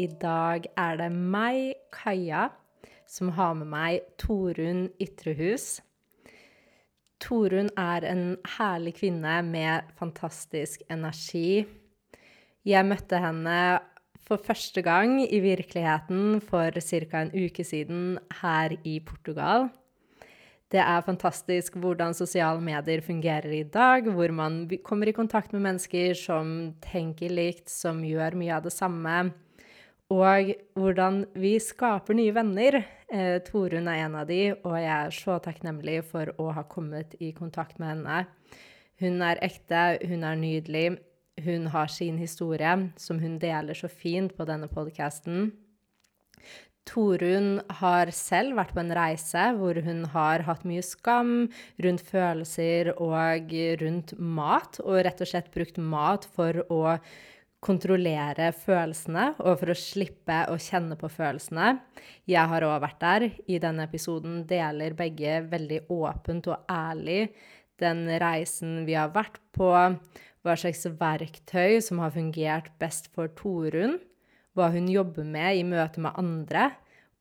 I dag er det meg, Kaja, som har med meg Torunn Ytrehus. Torunn er en herlig kvinne med fantastisk energi. Jeg møtte henne for første gang i virkeligheten for ca. en uke siden her i Portugal. Det er fantastisk hvordan sosiale medier fungerer i dag, hvor man kommer i kontakt med mennesker som tenker likt, som gjør mye av det samme, og hvordan vi skaper nye venner. Eh, Torunn er en av de, og jeg er så takknemlig for å ha kommet i kontakt med henne. Hun er ekte, hun er nydelig, hun har sin historie, som hun deler så fint på denne podkasten. Torunn har selv vært på en reise hvor hun har hatt mye skam rundt følelser og rundt mat, og rett og slett brukt mat for å kontrollere følelsene og for å slippe å kjenne på følelsene. Jeg har òg vært der. I denne episoden deler begge veldig åpent og ærlig den reisen vi har vært på, hva slags verktøy som har fungert best for Torunn hva hun jobber med i møte med andre,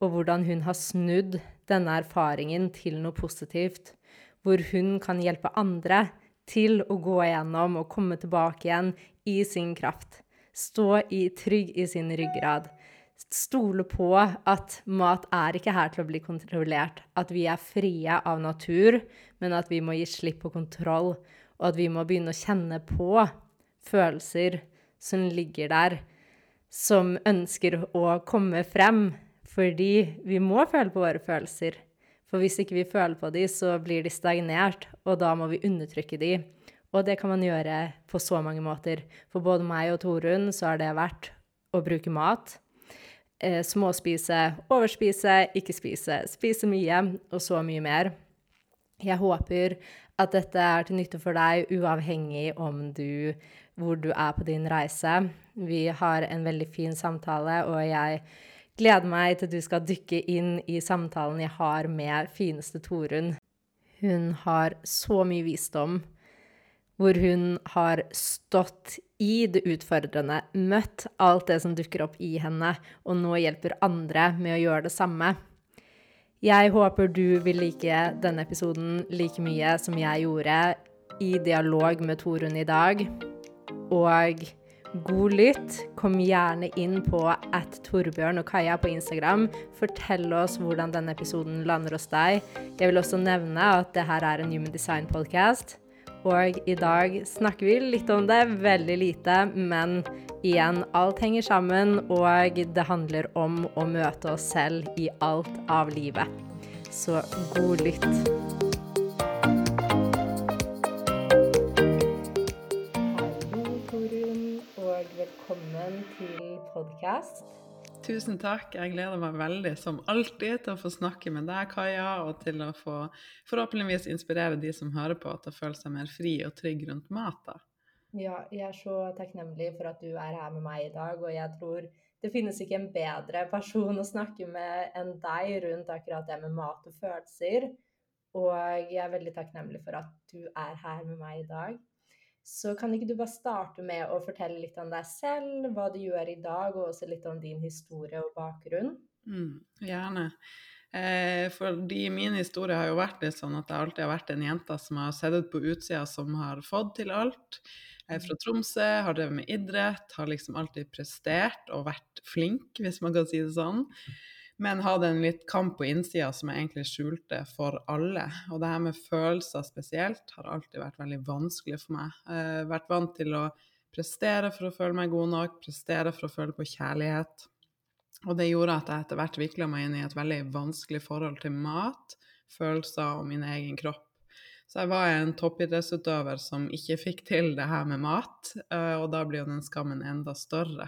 og hvordan hun har snudd denne erfaringen til noe positivt. Hvor hun kan hjelpe andre til å gå igjennom og komme tilbake igjen i sin kraft. Stå i trygg i sin ryggrad. Stole på at mat er ikke her til å bli kontrollert. At vi er frie av natur, men at vi må gi slipp på kontroll. Og at vi må begynne å kjenne på følelser som ligger der som ønsker å komme frem, fordi vi må føle på våre følelser. For hvis ikke vi føler på de, så blir de stagnert, og da må vi undertrykke de. Og det kan man gjøre på så mange måter. For både meg og Torunn så har det vært å bruke mat. Eh, småspise, overspise, ikke spise. Spise mye, og så mye mer. Jeg håper at dette er til nytte for deg, uavhengig om du hvor du er på din reise. Vi har en veldig fin samtale, og jeg gleder meg til du skal dykke inn i samtalen jeg har med fineste Torunn. Hun har så mye visdom, hvor hun har stått i det utfordrende, møtt alt det som dukker opp i henne, og nå hjelper andre med å gjøre det samme. Jeg håper du vil like denne episoden like mye som jeg gjorde i dialog med Torunn i dag. Og god lytt. Kom gjerne inn på at Torbjørn og Kaja på Instagram. Fortell oss hvordan denne episoden lander hos deg. Jeg vil også nevne at det her er en Human Design-podkast. Og i dag snakker vi litt om det, veldig lite, men igjen, alt henger sammen, og det handler om å møte oss selv i alt av livet. Så god lytt. Hallo, Torunn, og velkommen til podkast. Tusen takk. Jeg gleder meg veldig, som alltid, til å få snakke med deg, Kaja, og til å få forhåpentligvis inspirere de som hører på, til å føle seg mer fri og trygg rundt mat. Ja, jeg er så takknemlig for at du er her med meg i dag, og jeg tror det finnes ikke en bedre person å snakke med enn deg rundt akkurat det med mat og følelser. Og jeg er veldig takknemlig for at du er her med meg i dag. Så kan ikke du bare starte med å fortelle litt om deg selv, hva du gjør i dag, og også litt om din historie og bakgrunn? Mm, gjerne. Eh, fordi min historie har jo vært litt sånn at jeg alltid har vært en jente som har sittet på utsida, som har fått til alt. Jeg er fra Tromsø, har drevet med idrett, har liksom alltid prestert og vært flink, hvis man kan si det sånn men hadde en litt kamp på innsida som jeg egentlig skjulte for alle. Og det her med følelser spesielt har alltid vært veldig vanskelig for meg. Jeg har vært vant til å prestere for å føle meg god nok, prestere for å føle på kjærlighet. Og det gjorde at jeg etter hvert vikla meg inn i et veldig vanskelig forhold til mat, følelser og min egen kropp. Så jeg var en toppidrettsutøver som ikke fikk til det her med mat, eh, og da blir jo den skammen enda større.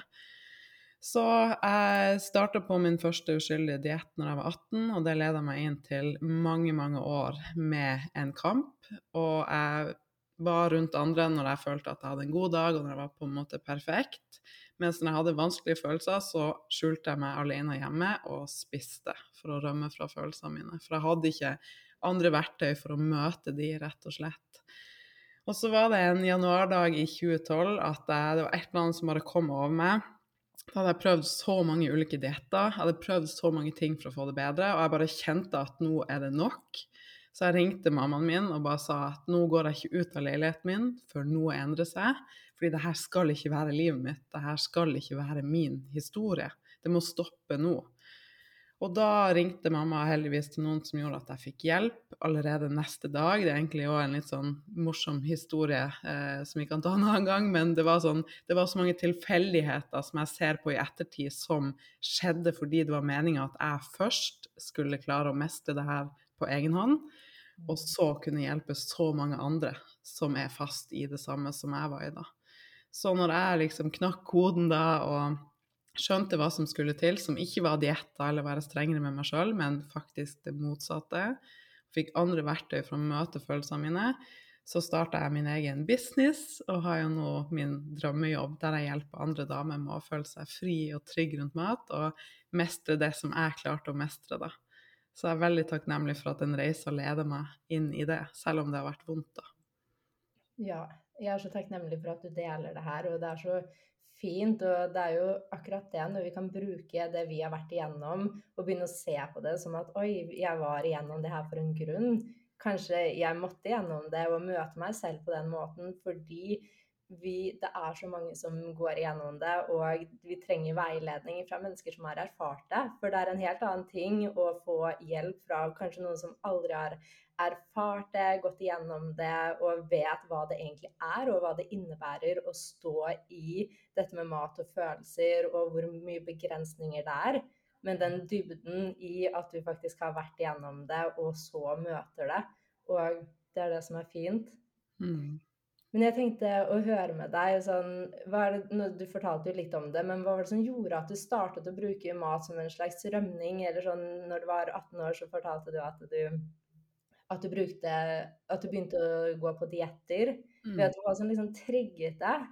Så jeg starta på min første uskyldige diett når jeg var 18, og det leda meg inn til mange, mange år med en kamp. Og jeg var rundt andre når jeg følte at jeg hadde en god dag, og når jeg var på en måte perfekt. Mens når jeg hadde vanskelige følelser, så skjulte jeg meg alene hjemme og spiste for å rømme fra følelsene mine. For jeg hadde ikke andre verktøy for å møte de, rett og slett. Og så var det en januardag i 2012 at jeg, det var et eller annet som bare kom over meg. Da hadde jeg prøvd så mange ulike dietter, jeg hadde prøvd så mange ting for å få det bedre, og jeg bare kjente at nå er det nok. Så jeg ringte mammaen min og bare sa at nå går jeg ikke ut av leiligheten min før noe endrer seg. Fordi det her skal ikke være livet mitt, det her skal ikke være min historie. Det må stoppe nå. Og da ringte mamma heldigvis til noen som gjorde at jeg fikk hjelp allerede neste dag. Det er egentlig òg en litt sånn morsom historie eh, som vi kan ta en annen gang, men det var, sånn, det var så mange tilfeldigheter som jeg ser på i ettertid som skjedde fordi det var meninga at jeg først skulle klare å mestre det her på egen hånd, og så kunne hjelpe så mange andre som er fast i det samme som jeg var i da. Så når jeg liksom knakk koden da og skjønte hva som skulle til, som ikke var dietter eller være strengere med meg sjøl, men faktisk det motsatte. Fikk andre verktøy for å møte følelsene mine. Så starta jeg min egen business og har jo nå min drømmejobb der jeg hjelper andre damer med å føle seg fri og trygg rundt mat, og mestre det som jeg klarte å mestre, da. Så jeg er veldig takknemlig for at den reisa leder meg inn i det, selv om det har vært vondt, da. Ja, jeg er så takknemlig for at du deler det her, og det er så fint. Og det er jo akkurat det, når vi kan bruke det vi har vært igjennom, og begynne å se på det som at oi, jeg var igjennom det her for en grunn. Kanskje jeg måtte igjennom det og møte meg selv på den måten fordi vi, det er så mange som går igjennom det, og vi trenger veiledning fra mennesker som har erfart det. For det er en helt annen ting å få hjelp fra kanskje noen som aldri har erfart det, gått igjennom det og vet hva det egentlig er, og hva det innebærer å stå i dette med mat og følelser, og hvor mye begrensninger det er. Men den dybden i at du faktisk har vært igjennom det, og så møter det. Og det er det som er fint. Mm. Men jeg tenkte å høre med deg sånn, det, Du fortalte jo litt om det, men hva var det som gjorde at du startet å bruke mat som en slags rømning? Eller sånn når du var 18 år, så fortalte du at du, at du, brukte, at du begynte å gå på dietter. Mm. Vet du hva som liksom trigget deg?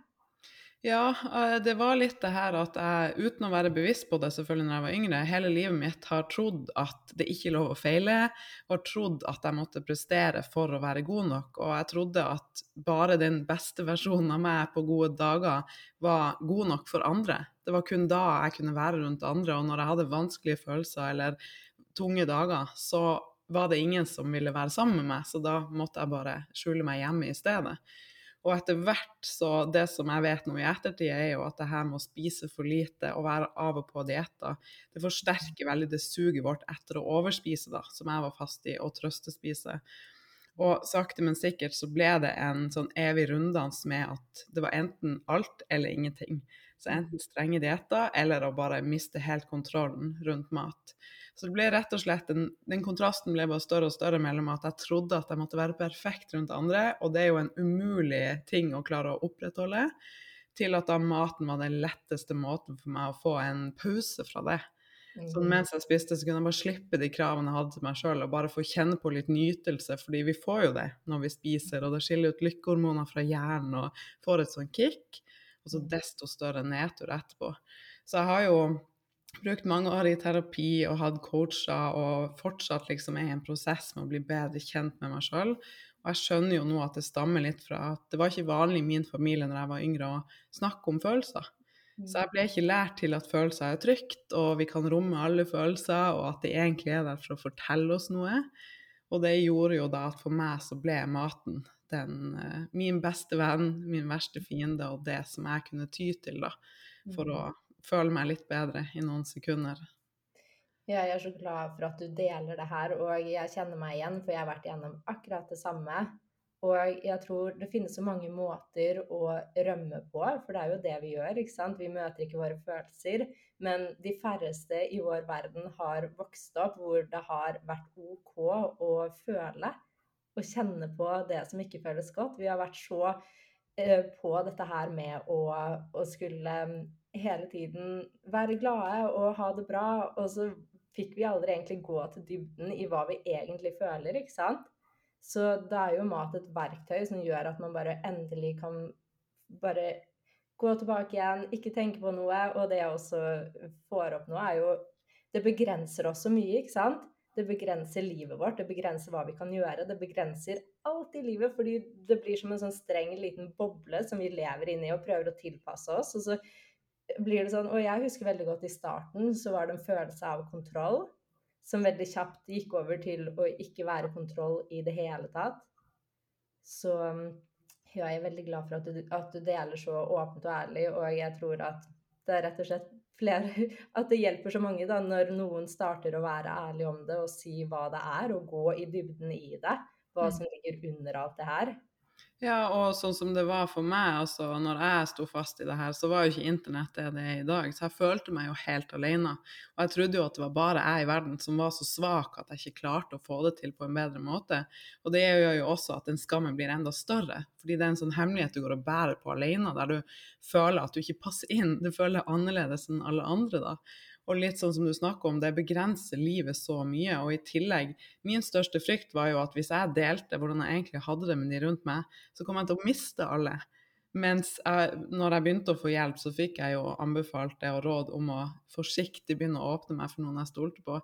Ja, eh, det var litt det her at jeg, uten å være bevisst på det selvfølgelig når jeg var yngre, hele livet mitt har trodd at det ikke er lov å feile, og trodd at jeg måtte prestere for å være god nok. Og jeg trodde at bare den beste versjonen av meg på gode dager var god nok for andre. Det var kun da jeg kunne være rundt andre, og når jeg hadde vanskelige følelser eller tunge dager, så var det ingen som ville være sammen med meg, så da måtte jeg bare skjule meg hjemme i stedet. Og etter hvert så Det som jeg vet nå i ettertid, er jo at det her med å spise for lite og være av og på dietter, det forsterker veldig det suget vårt etter å overspise, da, som jeg var fast i, og trøstespise. Og sakte, men sikkert så ble det en sånn evig runddans med at det var enten alt eller ingenting. Så enten strenge dietter eller å bare miste helt kontrollen rundt mat. Så det ble rett og slett en, den kontrasten ble bare større og større mellom at jeg trodde at jeg måtte være perfekt rundt andre, og det er jo en umulig ting å klare å opprettholde, til at da maten var den letteste måten for meg å få en pause fra det. Så mm. mens jeg spiste, så kunne jeg bare slippe de kravene jeg hadde til meg sjøl, og bare få kjenne på litt nytelse, fordi vi får jo det når vi spiser, og det skiller ut lykkehormoner fra hjernen og får et sånn kick, og så desto større nedtur etterpå. Så jeg har jo brukt mange år i terapi og hatt coacher og fortsatt liksom er i en prosess med å bli bedre kjent med meg sjøl. Og jeg skjønner jo nå at det stammer litt fra at det var ikke vanlig i min familie når jeg var yngre å snakke om følelser. Så jeg ble ikke lært til at følelser er trygt, og vi kan romme alle følelser, og at de egentlig er der for å fortelle oss noe. Og det gjorde jo da at for meg så ble maten den, uh, min beste venn, min verste fiende, og det som jeg kunne ty til da, for å føle meg litt bedre i noen sekunder. Ja, jeg er så glad for at du deler det her, og jeg kjenner meg igjen, for jeg har vært igjennom akkurat det samme. Og jeg tror det finnes så mange måter å rømme på, for det er jo det vi gjør. ikke sant? Vi møter ikke våre følelser. Men de færreste i vår verden har vokst opp hvor det har vært OK å føle og kjenne på det som ikke føles godt. Vi har vært så eh, på dette her med å, å skulle hele tiden være glade og ha det bra, og så fikk vi aldri egentlig gå til dybden i hva vi egentlig føler, ikke sant? Så da er jo mat et verktøy som gjør at man bare endelig kan bare gå tilbake igjen, ikke tenke på noe. Og det jeg også får opp nå, er jo Det begrenser oss så mye, ikke sant? Det begrenser livet vårt, det begrenser hva vi kan gjøre. Det begrenser alt i livet, fordi det blir som en sånn streng liten boble som vi lever inni og prøver å tilpasse oss. Og så blir det sånn Og jeg husker veldig godt i starten så var det en følelse av kontroll som veldig kjapt gikk over til å ikke være kontroll i det hele tatt. Så ja, jeg er veldig glad for at du, at du deler så åpent og ærlig, og jeg tror at det er rett og slett flere At det hjelper så mange da, når noen starter å være ærlig om det og si hva det er, og gå i dybden i det. Hva mm. som ligger under alt det her. Ja, og sånn som det var for meg, altså når jeg sto fast i det her, så var jo ikke internett det det er i dag. Så jeg følte meg jo helt alene. Og jeg trodde jo at det var bare jeg i verden som var så svak at jeg ikke klarte å få det til på en bedre måte. Og det gjør jo også at den skammen blir enda større. Fordi det er en sånn hemmelighet du går og bærer på alene, der du føler at du ikke passer inn. Du føler deg annerledes enn alle andre da. Og litt sånn som du snakker om, det begrenser livet så mye. Og i tillegg, min største frykt var jo at hvis jeg delte hvordan jeg egentlig hadde det med de rundt meg, så kom jeg til å miste alle. Mens jeg, når jeg begynte å få hjelp, så fikk jeg jo anbefalt det og råd om å forsiktig begynne å åpne meg for noen jeg stolte på.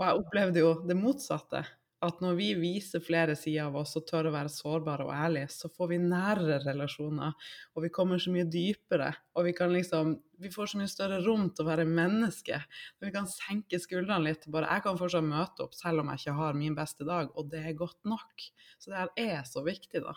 Og jeg opplevde jo det motsatte at når vi viser flere sider av oss og tør å være sårbare og ærlige, så får vi nærere relasjoner, og vi kommer så mye dypere. Og vi kan liksom Vi får så mye større rom til å være menneske. Vi kan senke skuldrene litt. Bare jeg kan fortsatt møte opp selv om jeg ikke har min beste dag, og det er godt nok. Så det her er så viktig, da.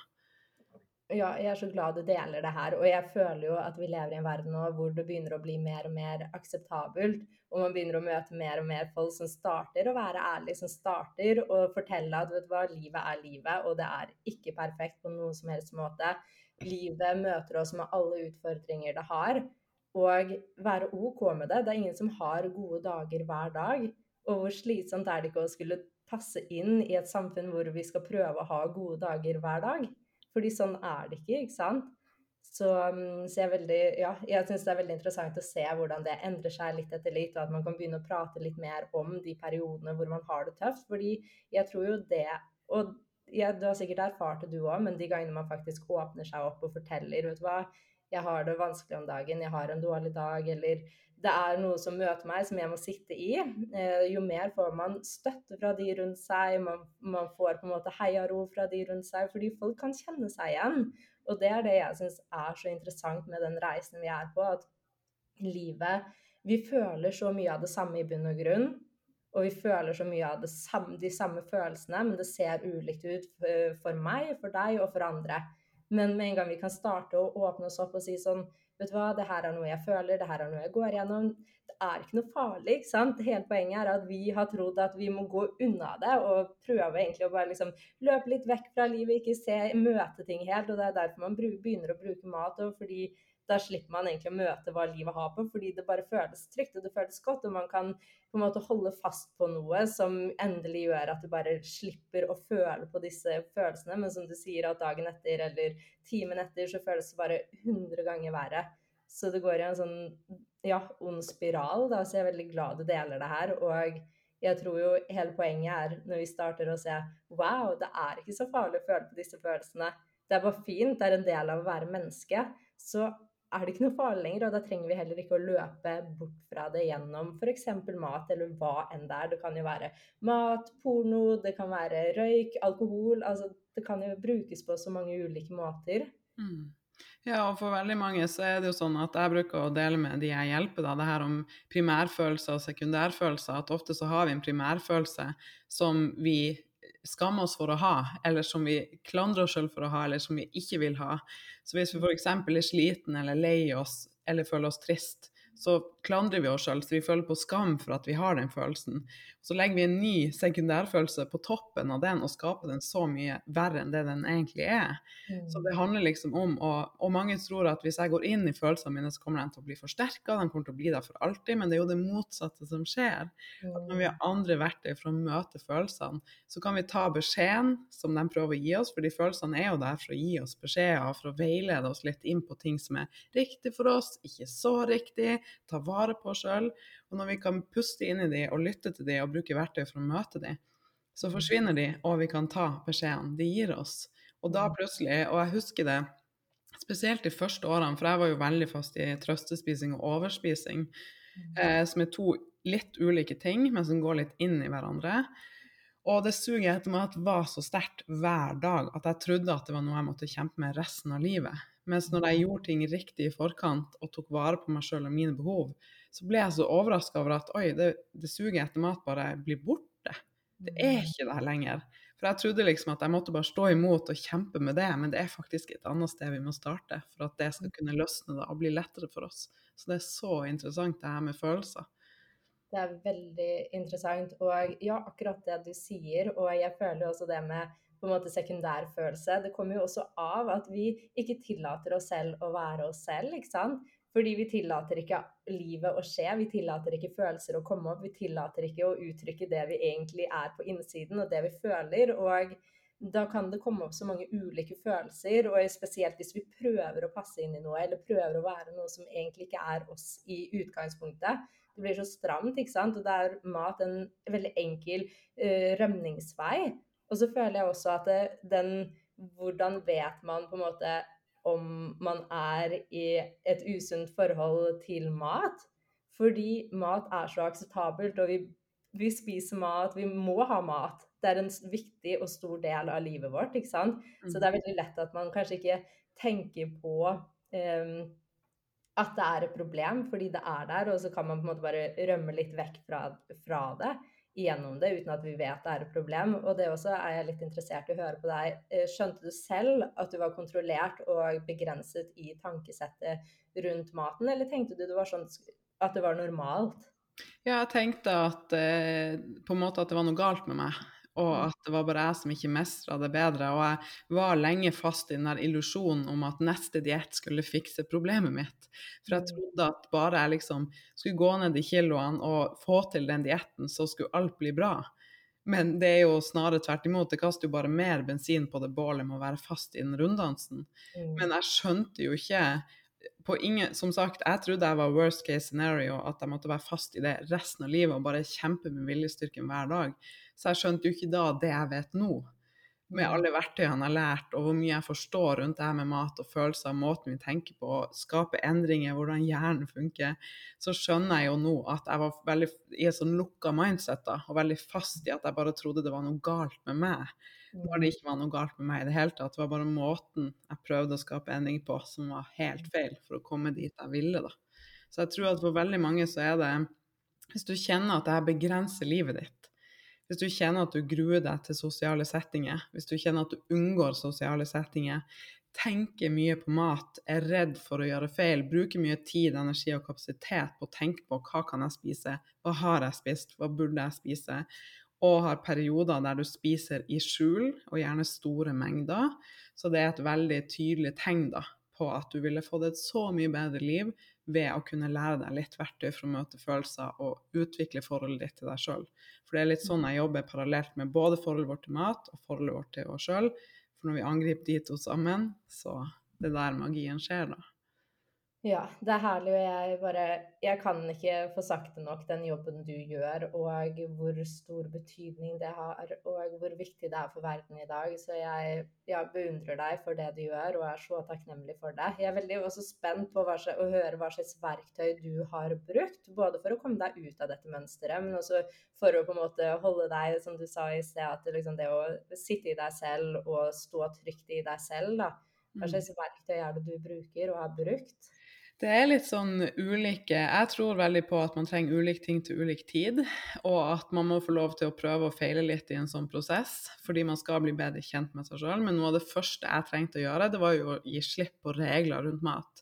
Ja, jeg er så glad du deler det her. Og jeg føler jo at vi lever i en verden nå hvor det begynner å bli mer og mer akseptabelt. Og man begynner å møte mer og mer folk som starter å være ærlige, som starter å fortelle at vet du hva, livet er livet, og det er ikke perfekt på noen som helst måte. Livet møter oss med alle utfordringer det har. Og være OK med det. Det er ingen som har gode dager hver dag. Og hvor slitsomt er det ikke å skulle passe inn i et samfunn hvor vi skal prøve å ha gode dager hver dag? Fordi sånn er det ikke, ikke sant. Så, mm, så jeg, veldig, ja, jeg syns det er veldig interessant å se hvordan det endrer seg litt etter litt, og at man kan begynne å prate litt mer om de periodene hvor man har det tøft. Fordi jeg tror jo det Og ja, du har sikkert erfart det du òg, men de gangene man faktisk åpner seg opp og forteller, vet du hva, jeg har det vanskelig om dagen, jeg har en dårlig dag, eller det er noe som møter meg som jeg må sitte i, eh, jo mer får man støtte fra de rundt seg, man, man får på en måte heiarop fra de rundt seg, fordi folk kan kjenne seg igjen. Og det er det jeg syns er så interessant med den reisen vi er på, at livet Vi føler så mye av det samme i bunn og grunn. Og vi føler så mye av samme, de samme følelsene, men det ser ulikt ut for meg, for deg og for andre. Men med en gang vi kan starte å åpne oss opp og si sånn Vet du hva, det her er noe jeg føler, det her er noe jeg går gjennom. Det er ikke noe farlig, ikke sant. Hele poenget er at vi har trodd at vi må gå unna det og prøve egentlig å bare liksom løpe litt vekk fra livet, ikke se, møte ting helt. Og det er derfor man begynner å bruke mat. og fordi da slipper man egentlig å møte hva livet har på, fordi det bare føles trygt og det føles godt. Og man kan på en måte holde fast på noe som endelig gjør at du bare slipper å føle på disse følelsene. Men som du sier, at dagen etter eller timen etter så føles det bare 100 ganger verre. Så det går i en sånn ja, ond spiral. Da. Så jeg er veldig glad du deler det her. Og jeg tror jo hele poenget er når vi starter å se wow, det er ikke så farlig å føle på disse følelsene. Det er bare fint, det er en del av å være menneske. Så er det ikke noe farlig lenger, og da trenger vi heller ikke å løpe bort fra det gjennom f.eks. mat, eller hva enn det er. Det kan jo være mat, porno, det kan være røyk, alkohol. Altså, det kan jo brukes på så mange ulike måter. Mm. Ja, og for veldig mange så er det jo sånn at jeg bruker å dele med de jeg hjelper, da, det her om primærfølelser og sekundærfølelser. At ofte så har vi en primærfølelse som vi skammer oss for å ha, eller som vi klandrer oss selv for å ha, eller som vi ikke vil ha. Så hvis vi f.eks. er sliten eller lei oss eller føler oss trist, så klandrer vi oss sjøl, så vi føler på skam for at vi har den følelsen. Så legger vi en ny sekundærfølelse på toppen av den og skaper den så mye verre enn det den egentlig er. Mm. Så det handler liksom om og, og mange tror at hvis jeg går inn i følelsene mine, så kommer de til å bli forsterka, de kommer til å bli der for alltid, men det er jo det motsatte som skjer. At når vi har andre verktøy for å møte følelsene, så kan vi ta beskjeden som de prøver å gi oss, fordi følelsene er jo der for å gi oss beskjeder, for å veilede oss litt inn på ting som er riktig for oss, ikke så riktig, ta vare på sjøl. Og når vi kan puste inn i de og lytte til de og bruke verktøy for å møte de, så forsvinner de, og vi kan ta beskjedene de gir oss. Og da plutselig, og jeg husker det spesielt de første årene, for jeg var jo veldig fast i trøstespising og overspising, eh, som er to litt ulike ting, men som går litt inn i hverandre. Og det suget etter meg at var så sterkt hver dag at jeg trodde at det var noe jeg måtte kjempe med resten av livet. Mens når jeg gjorde ting riktig i forkant og tok vare på meg sjøl og mine behov, så ble jeg så overraska over at oi, det, det suget etter mat bare blir borte. Det er ikke der lenger. For jeg trodde liksom at jeg måtte bare stå imot og kjempe med det, men det er faktisk et annet sted vi må starte for at det skal kunne løsne da, og bli lettere for oss. Så det er så interessant det her med følelser. Det er veldig interessant. Og ja, akkurat det du sier. Og jeg føler også det med på en måte sekundær følelse. Det kommer jo også av at vi ikke tillater oss selv å være oss selv, ikke sant. Fordi vi tillater ikke livet å skje, vi tillater ikke følelser å komme opp. Vi tillater ikke å uttrykke det vi egentlig er på innsiden, og det vi føler. Og da kan det komme opp så mange ulike følelser, og spesielt hvis vi prøver å passe inn i noe, eller prøver å være noe som egentlig ikke er oss i utgangspunktet. Det blir så stramt, ikke sant. Og da er mat en veldig enkel uh, rømningsvei. Og så føler jeg også at det, den Hvordan vet man på en måte om man er i et usunt forhold til mat? Fordi mat er så akseptabelt, og vi, vi spiser mat, vi må ha mat. Det er en viktig og stor del av livet vårt, ikke sant. Så det er veldig lett at man kanskje ikke tenker på um, at det er et problem, fordi det er der, og så kan man på en måte bare rømme litt vekk fra, fra det gjennom det, uten at vi vet det er et problem. Og det også er jeg litt interessert i å høre på deg. Skjønte du selv at du var kontrollert og begrenset i tankesettet rundt maten, eller tenkte du det var sånn at det var normalt? Ja, jeg tenkte at eh, på en måte at det var noe galt med meg og at det var bare jeg som ikke mestra det bedre. Og jeg var lenge fast i den der illusjonen om at neste diett skulle fikse problemet mitt. For jeg trodde at bare jeg liksom skulle gå ned i kiloene og få til den dietten, så skulle alt bli bra. Men det er jo snarere tvert imot. Det kaster jo bare mer bensin på det bålet med å være fast i den runddansen. Mm. Men jeg skjønte jo ikke på ingen, som sagt, jeg trodde jeg var worst case scenario, at jeg måtte være fast i det resten av livet og bare kjempe med viljestyrken hver dag. Så jeg skjønte jo ikke da det jeg vet nå, med alle verktøyene jeg har lært, og hvor mye jeg forstår rundt det her med mat og følelser, måten vi tenker på, skape endringer, hvordan hjernen funker, så skjønner jeg jo nå at jeg var veldig i et sånn lukka mindset da, og veldig fast i at jeg bare trodde det var noe galt med meg. Når det ikke var noe galt med meg i det hele tatt. Det var bare måten jeg prøvde å skape endring på som var helt feil for å komme dit jeg ville, da. Så jeg tror at for veldig mange så er det Hvis du kjenner at det her begrenser livet ditt, hvis du kjenner at du gruer deg til sosiale settinger, hvis du kjenner at du unngår sosiale settinger, tenker mye på mat, er redd for å gjøre feil, bruker mye tid, energi og kapasitet på å tenke på hva kan jeg spise, hva har jeg spist, hva burde jeg spise, og har perioder der du spiser i skjul, og gjerne store mengder. Så det er et veldig tydelig tegn da, at du ville fått et så mye bedre liv ved å kunne lære deg litt verktøy for å møte følelser og utvikle forholdet ditt til deg sjøl. For det er litt sånn jeg jobber parallelt med både forholdet vårt til mat og forholdet vårt til oss sjøl. For når vi angriper de to sammen, så det er der magien skjer, da. Ja, det er herlig, og jeg bare Jeg kan ikke få sagt det nok, den jobben du gjør, og hvor stor betydning det har, og hvor viktig det er for verden i dag. Så jeg, jeg beundrer deg for det du gjør, og er så takknemlig for det. Jeg er veldig også spent på hva, å høre hva slags verktøy du har brukt, både for å komme deg ut av dette mønsteret, men også for å på en måte holde deg, som du sa i sted, at liksom det å sitte i deg selv og stå trygt i deg selv, da. Hva slags verktøy er det du bruker og har brukt? Det er litt sånn ulike Jeg tror veldig på at man trenger ulike ting til ulik tid, og at man må få lov til å prøve og feile litt i en sånn prosess, fordi man skal bli bedre kjent med seg sjøl. Men noe av det første jeg trengte å gjøre, det var jo å gi slipp på regler rundt mat.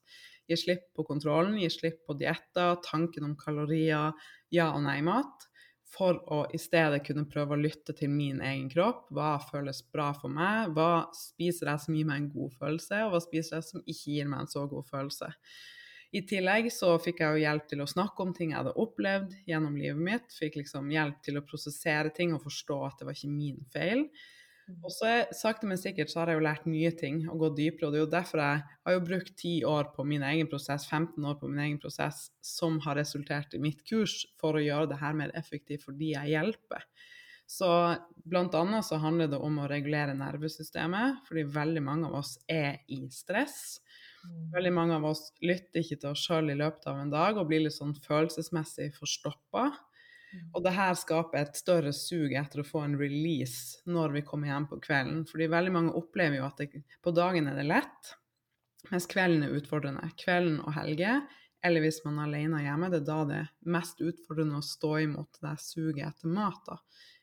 Gi slipp på kontrollen, gi slipp på dietter, tanken om kalorier, ja og nei-mat. For å i stedet kunne prøve å lytte til min egen kropp. Hva føles bra for meg? Hva spiser jeg som gir meg en god følelse, og hva spiser jeg som ikke gir meg en så god følelse? I tillegg så fikk jeg jo hjelp til å snakke om ting jeg hadde opplevd gjennom livet mitt. Fikk liksom hjelp til å prosessere ting og forstå at det var ikke min feil. Mm. Og så sakte, men sikkert så har jeg jo lært nye ting og gått dypere. Og det er jo derfor jeg har jo brukt 10 år på min egen prosess, 15 år på min egen prosess, som har resultert i mitt kurs for å gjøre det her mer effektivt for de jeg hjelper. Så blant annet så handler det om å regulere nervesystemet, fordi veldig mange av oss er i stress. Mm. Veldig mange av oss lytter ikke til oss sjøl i løpet av en dag og blir litt sånn følelsesmessig forstoppa. Mm. Og det her skaper et større sug etter å få en release når vi kommer hjem på kvelden. Fordi veldig mange opplever jo at det, på dagen er det lett, mens kvelden er utfordrende. Kvelden og helger, eller hvis man er alene hjemme, det er da det er mest utfordrende å stå imot det suget etter mat. da.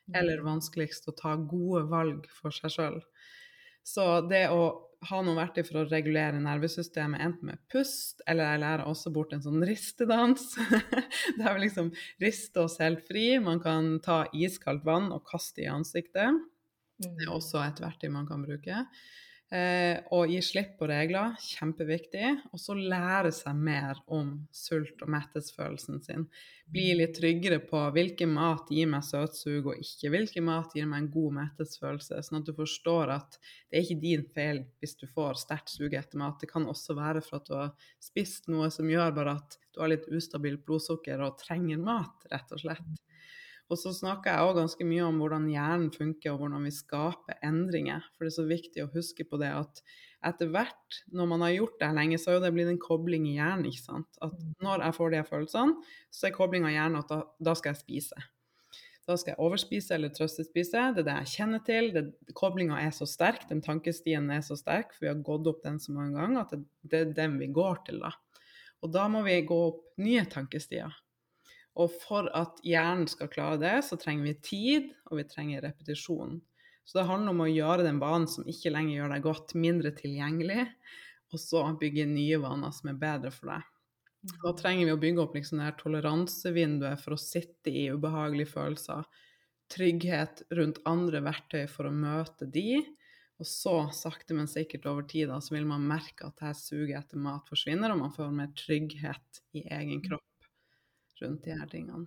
Mm. Eller vanskeligst å ta gode valg for seg sjøl. Så det å ha noen verktøy for å regulere nervesystemet, enten med pust, eller jeg lærer også bort en sånn ristedans. Der vi liksom rister oss helt fri. Man kan ta iskaldt vann og kaste i ansiktet. Det er mm. også et verktøy man kan bruke. Eh, og gi slipp på regler, kjempeviktig. Og så lære seg mer om sult- og mettelsesfølelsen sin. Bli litt tryggere på hvilken mat gir meg søtsug og ikke. Hvilken mat gir meg en god mettelsesfølelse. Sånn at du forstår at det er ikke din feil hvis du får sterkt sug etter mat. Det kan også være for at du har spist noe som gjør bare at du har litt ustabilt blodsukker og trenger mat, rett og slett. Og så snakker jeg òg ganske mye om hvordan hjernen funker, og hvordan vi skaper endringer. For det er så viktig å huske på det at etter hvert, når man har gjort det lenge, så har det blitt en kobling i hjernen. ikke sant? At mm. når jeg får de følelsene, så er koblinga i hjernen at da, da, skal jeg spise. Da skal jeg overspise eller trøstespise. Det er det jeg kjenner til. Koblinga er så sterk, den tankestien er så sterk, for vi har gått opp den så mange ganger at det, det er den vi går til da. Og da må vi gå opp nye tankestier. Og for at hjernen skal klare det, så trenger vi tid, og vi trenger repetisjon. Så det handler om å gjøre den vanen som ikke lenger gjør deg godt, mindre tilgjengelig, og så bygge nye vaner som er bedre for deg. Da trenger vi å bygge opp liksom det her toleransevinduet for å sitte i ubehagelige følelser. Trygghet rundt andre verktøy for å møte de. Og så, sakte, men sikkert over tid, så vil man merke at her suget etter mat forsvinner, og man får mer trygghet i egen kropp rundt de her tingene.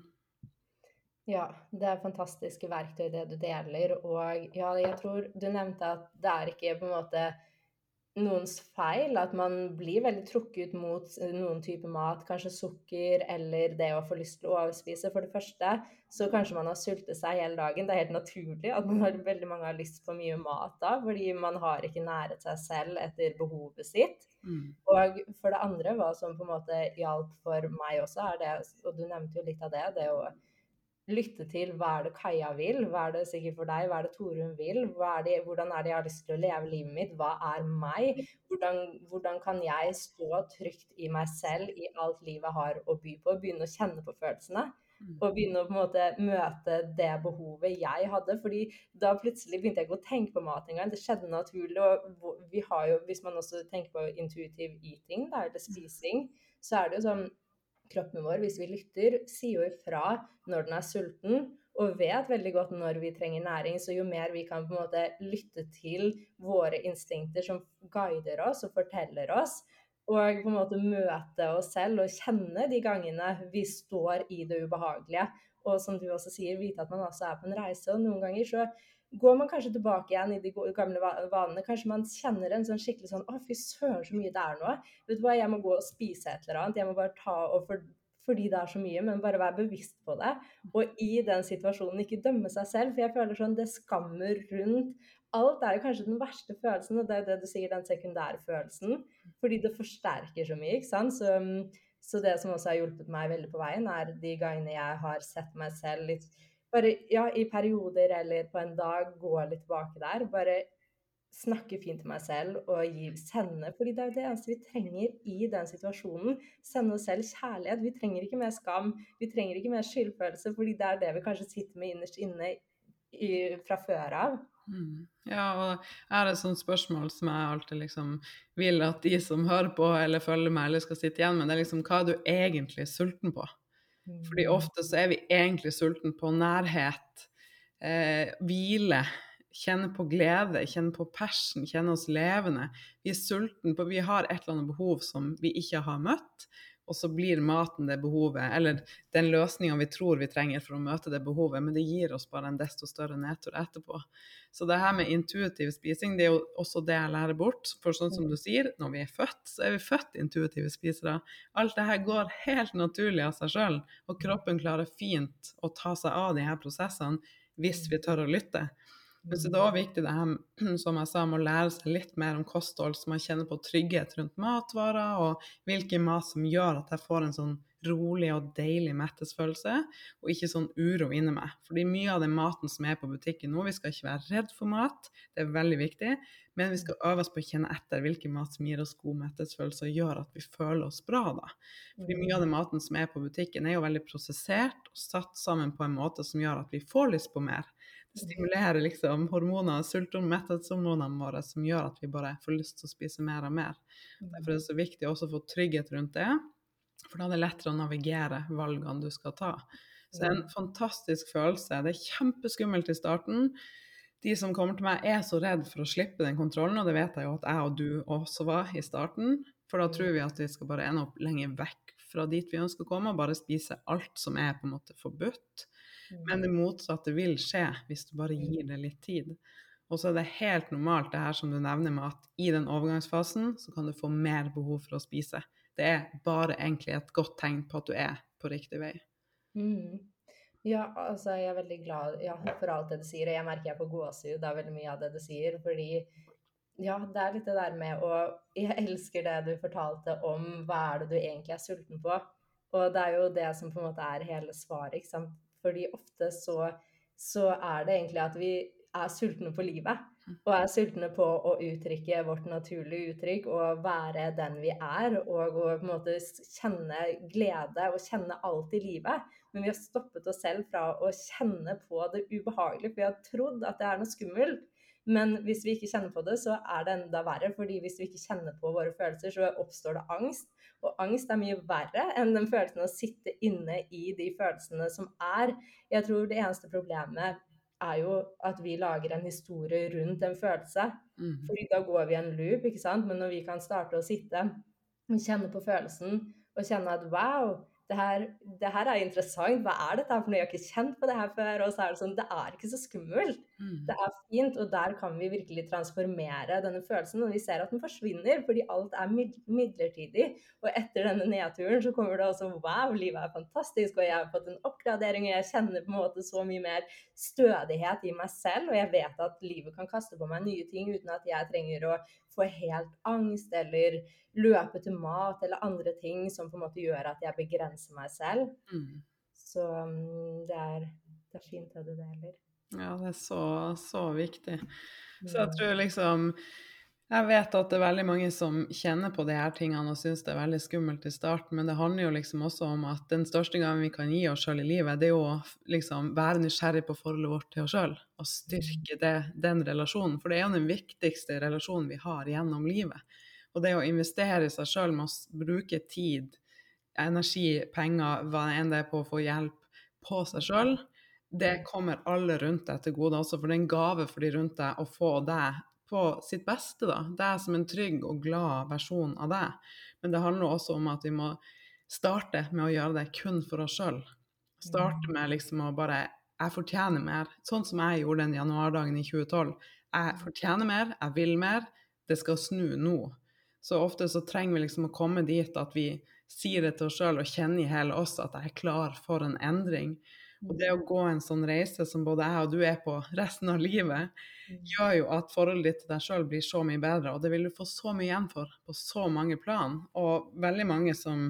Ja, det er fantastiske verktøy det du deler. Og ja, jeg tror du nevnte at det er ikke på en måte noens feil at man blir veldig trukket mot noen type mat, kanskje sukker eller det å få lyst til å overspise. For det første så kanskje man har sultet seg hele dagen. Det er helt naturlig at man har veldig mange har lyst på mye mat da, fordi man har ikke næret seg selv etter behovet sitt. Mm. Og for det andre, hva som på en måte hjalp for meg også, er det, og du nevnte jo litt av det, det å lytte til hva er det Kaja vil, hva er det sikkert for deg, hva er det Torunn vil, er det, hvordan er det jeg har lyst til å leve livet mitt, hva er meg, hvordan, hvordan, kan jeg stå trygt i meg selv i alt livet har å by på, begynne å kjenne på følelsene. Mm. Og begynne å på en måte møte det behovet jeg hadde. fordi da plutselig begynte jeg ikke å tenke på mat engang. Det skjedde naturlig. Og vi har jo, hvis man også tenker på intuitive eating, da, eller spising, så er det jo sånn Kroppen vår, hvis vi lytter, sier jo ifra når den er sulten og vet veldig godt når vi trenger næring. Så jo mer vi kan på en måte lytte til våre instinkter som guider oss og forteller oss, og på en måte møte oss selv og kjenne de gangene vi står i det ubehagelige. Og som du også sier, vite at man også er på en reise. Og noen ganger så går man kanskje tilbake igjen i de gamle vanene. Kanskje man kjenner en sånn skikkelig sånn Å, fy søren, så mye det er nå. Vet du hva, jeg må gå og spise et eller annet. Jeg må bare ta og for, fordi det er så mye, men bare være bevisst på det. Og i den situasjonen ikke dømme seg selv. For jeg føler sånn det skammer rundt alt er jo kanskje den verste følelsen, og det er jo det du sier, den sekundære følelsen. Fordi det forsterker så mye, ikke sant. Så, så, det som også har hjulpet meg veldig på veien, er de gangene jeg har sett meg selv litt Bare ja, i perioder eller på en dag gå litt tilbake der. Bare snakke fint til meg selv og gi, sende fordi det er jo det eneste vi trenger i den situasjonen. Sende oss selv kjærlighet. Vi trenger ikke mer skam, vi trenger ikke mer skyldfølelse, fordi det er det vi kanskje sitter med innerst inne i, fra før av. Mm. Ja, og jeg har et sånt spørsmål som jeg alltid liksom vil at de som hører på eller følger meg, eller skal sitte igjen med, det er liksom hva er du egentlig sulten på? Fordi Mm. ofte så er vi egentlig sulten på nærhet, eh, hvile, kjenne på glede, kjenne på passion, kjenne oss levende. Vi er sulten på Vi har et eller annet behov som vi ikke har møtt, og så blir maten det behovet, eller den løsninga vi tror vi trenger for å møte det behovet, men det gir oss bare en desto større nedtur etterpå. Så det her med intuitiv spising, det er jo også det jeg lærer bort. For sånn som du sier, når vi er født, så er vi født intuitive spisere. Alt det her går helt naturlig av seg sjøl, og kroppen klarer fint å ta seg av de her prosessene hvis vi tør å lytte. Men så det er også viktig det her, som jeg sa, med å lære seg litt mer om kosthold, så man kjenner på trygghet rundt matvarer, og hvilken mat som gjør at jeg får en sånn rolig og deilig mettesfølelse, og ikke sånn uro inni meg. Fordi mye av den maten som er på butikken nå, vi skal ikke være redd for mat, det er veldig viktig, men vi skal øve oss på å kjenne etter hvilken mat som gir oss god mettesfølelse og gjør at vi føler oss bra da. Fordi mye av den maten som er på butikken er jo veldig prosessert og satt sammen på en måte som gjør at vi får lyst på mer. Det stimulerer liksom hormoner, sult- og metthetshormonene våre som gjør at vi bare får lyst til å spise mer og mer. Derfor er det så viktig også å få trygghet rundt det, for da er det lettere å navigere valgene du skal ta. Så det er en fantastisk følelse. Det er kjempeskummelt i starten. De som kommer til meg er så redd for å slippe den kontrollen, og det vet jeg jo at jeg og du også var i starten. For da tror vi at vi skal bare ende opp lenger vekk fra dit vi ønsker å komme, og bare spise alt som er på en måte forbudt. Men det motsatte vil skje hvis du bare gir det litt tid. Og så er det helt normalt det her som du nevner med at i den overgangsfasen så kan du få mer behov for å spise. Det er bare egentlig et godt tegn på at du er på riktig vei. Mm. Ja, altså jeg er veldig glad ja, for alt det du sier, og jeg merker jeg får gåsehud av veldig mye av det du sier, fordi ja, det er litt det der med å Jeg elsker det du fortalte om hva er det du egentlig er sulten på, og det er jo det som på en måte er hele svaret, ikke sant. Fordi ofte så, så er det egentlig at vi er sultne på livet. Og er sultne på å uttrykke vårt naturlige uttrykk og være den vi er. Og å på en måte kjenne glede og kjenne alt i livet. Men vi har stoppet oss selv fra å kjenne på det ubehagelige, for vi har trodd at det er noe skummelt. Men hvis vi ikke kjenner på det, så er det enda verre. fordi hvis vi ikke kjenner på våre følelser, så oppstår det angst. Og angst er mye verre enn den følelsen å sitte inne i de følelsene som er. Jeg tror det eneste problemet er jo at vi lager en historie rundt en følelse. Mm. Fordi da går vi en loop, ikke sant. Men når vi kan starte å sitte og kjenne på følelsen, og kjenne at wow, det her, det her er interessant, hva er dette for noe, jeg har ikke kjent på det her før. Og så er det sånn, det er ikke så skummelt. Mm. Det er fint, og der kan vi virkelig transformere denne følelsen. Og vi ser at den forsvinner, fordi alt er midlertidig. Og etter denne nedturen så kommer det også wow, livet er fantastisk, og jeg har fått en oppgradering, og jeg kjenner på en måte så mye mer stødighet i meg selv. Og jeg vet at livet kan kaste på meg nye ting uten at jeg trenger å få helt angst eller løpe til mat eller andre ting som på en måte gjør at jeg begrenser meg selv. Mm. Så um, det, er, det er fint det du deler. Ja, det er så, så viktig. Så jeg tror liksom Jeg vet at det er veldig mange som kjenner på de her tingene og syns det er veldig skummelt i starten, men det handler jo liksom også om at den største gangen vi kan gi oss sjøl i livet, det er jo å liksom være nysgjerrig på forholdet vårt til oss sjøl og styrke det, den relasjonen. For det er jo den viktigste relasjonen vi har gjennom livet. Og det å investere i seg sjøl med å bruke tid, energi, penger, hva enn det er på å få hjelp på seg sjøl, det kommer alle rundt deg til gode også, for det er en gave for de rundt deg å få deg på sitt beste, da. Deg som en trygg og glad versjon av deg. Men det handler også om at vi må starte med å gjøre det kun for oss sjøl. Starte med liksom å bare Jeg fortjener mer. Sånn som jeg gjorde den januardagen i 2012. Jeg fortjener mer, jeg vil mer. Det skal snu nå. Så ofte så trenger vi liksom å komme dit at vi sier det til oss sjøl og kjenner i hele oss at jeg er klar for en endring. Og det å gå en sånn reise som både jeg og du er på resten av livet, gjør jo at forholdet ditt til deg sjøl blir så mye bedre, og det vil du få så mye igjen for på så mange plan. Og veldig mange som,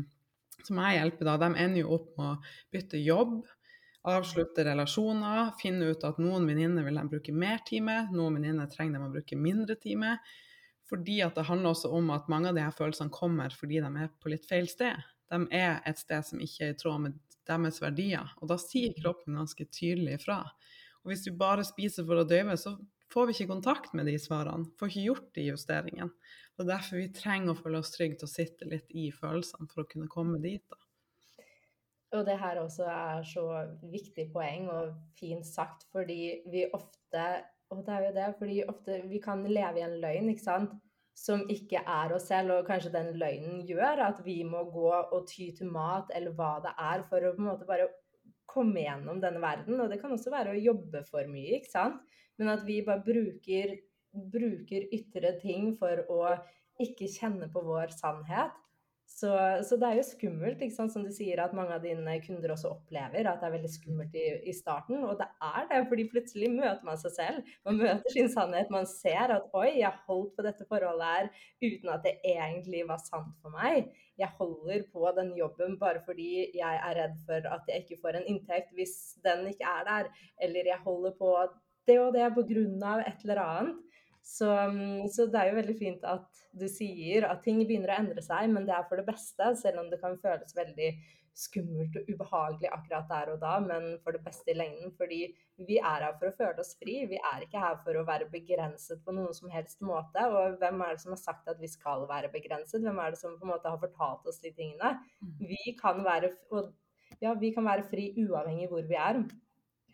som jeg hjelper da, de ender jo opp med å bytte jobb, avslutte relasjoner, finne ut at noen venninner vil de bruke mer tid med, noen venninner trenger de å bruke mindre tid med. Fordi at det handler også om at mange av de her følelsene kommer fordi de er på litt feil sted. De er et sted som ikke er i tråd med deres verdier. Og da sier kroppen ganske tydelig ifra. Og hvis du bare spiser for å døyve, så får vi ikke kontakt med de svarene, får ikke gjort de justeringene. Og derfor vi trenger å føle oss trygge til å sitte litt i følelsene for å kunne komme dit. da. Og det her også er så viktig poeng og fint sagt, fordi vi ofte Og det er jo det, fordi ofte vi kan leve i en løgn, ikke sant, som ikke er oss selv, og kanskje den løgnen gjør at vi må gå og ty til mat eller hva det er, for å på en måte bare komme gjennom denne verden. Og det kan også være å jobbe for mye, ikke sant. Men at vi bare bruker, bruker ytre ting for å ikke kjenne på vår sannhet. Så, så, det er jo skummelt, ikke sant? som du sier, at mange av dine kunder også opplever at det er veldig skummelt i, i, starten. Og det er det, fordi plutselig møter man seg selv. Man møter sin sannhet. Man ser at oi, jeg holdt på dette forholdet her uten at det egentlig var sant for meg. Jeg holder på den jobben bare fordi jeg er redd for at jeg ikke får en inntekt hvis den ikke er der. Eller jeg holder på det og det på grunn av et eller annet. Så, mm, så, det er jo veldig fint at du sier at ting begynner å endre seg, men det er for det beste, selv om det kan føles veldig skummelt og ubehagelig akkurat der og da, men for det beste i lengden. Fordi vi er her for å føle oss fri, vi er ikke her for å være begrenset på noen som helst måte. Og hvem er det som har sagt at vi skal være begrenset? Hvem er det som på en måte har fortalt oss de tingene? Mm. Vi kan være, ja, vi kan være fri uavhengig hvor vi er.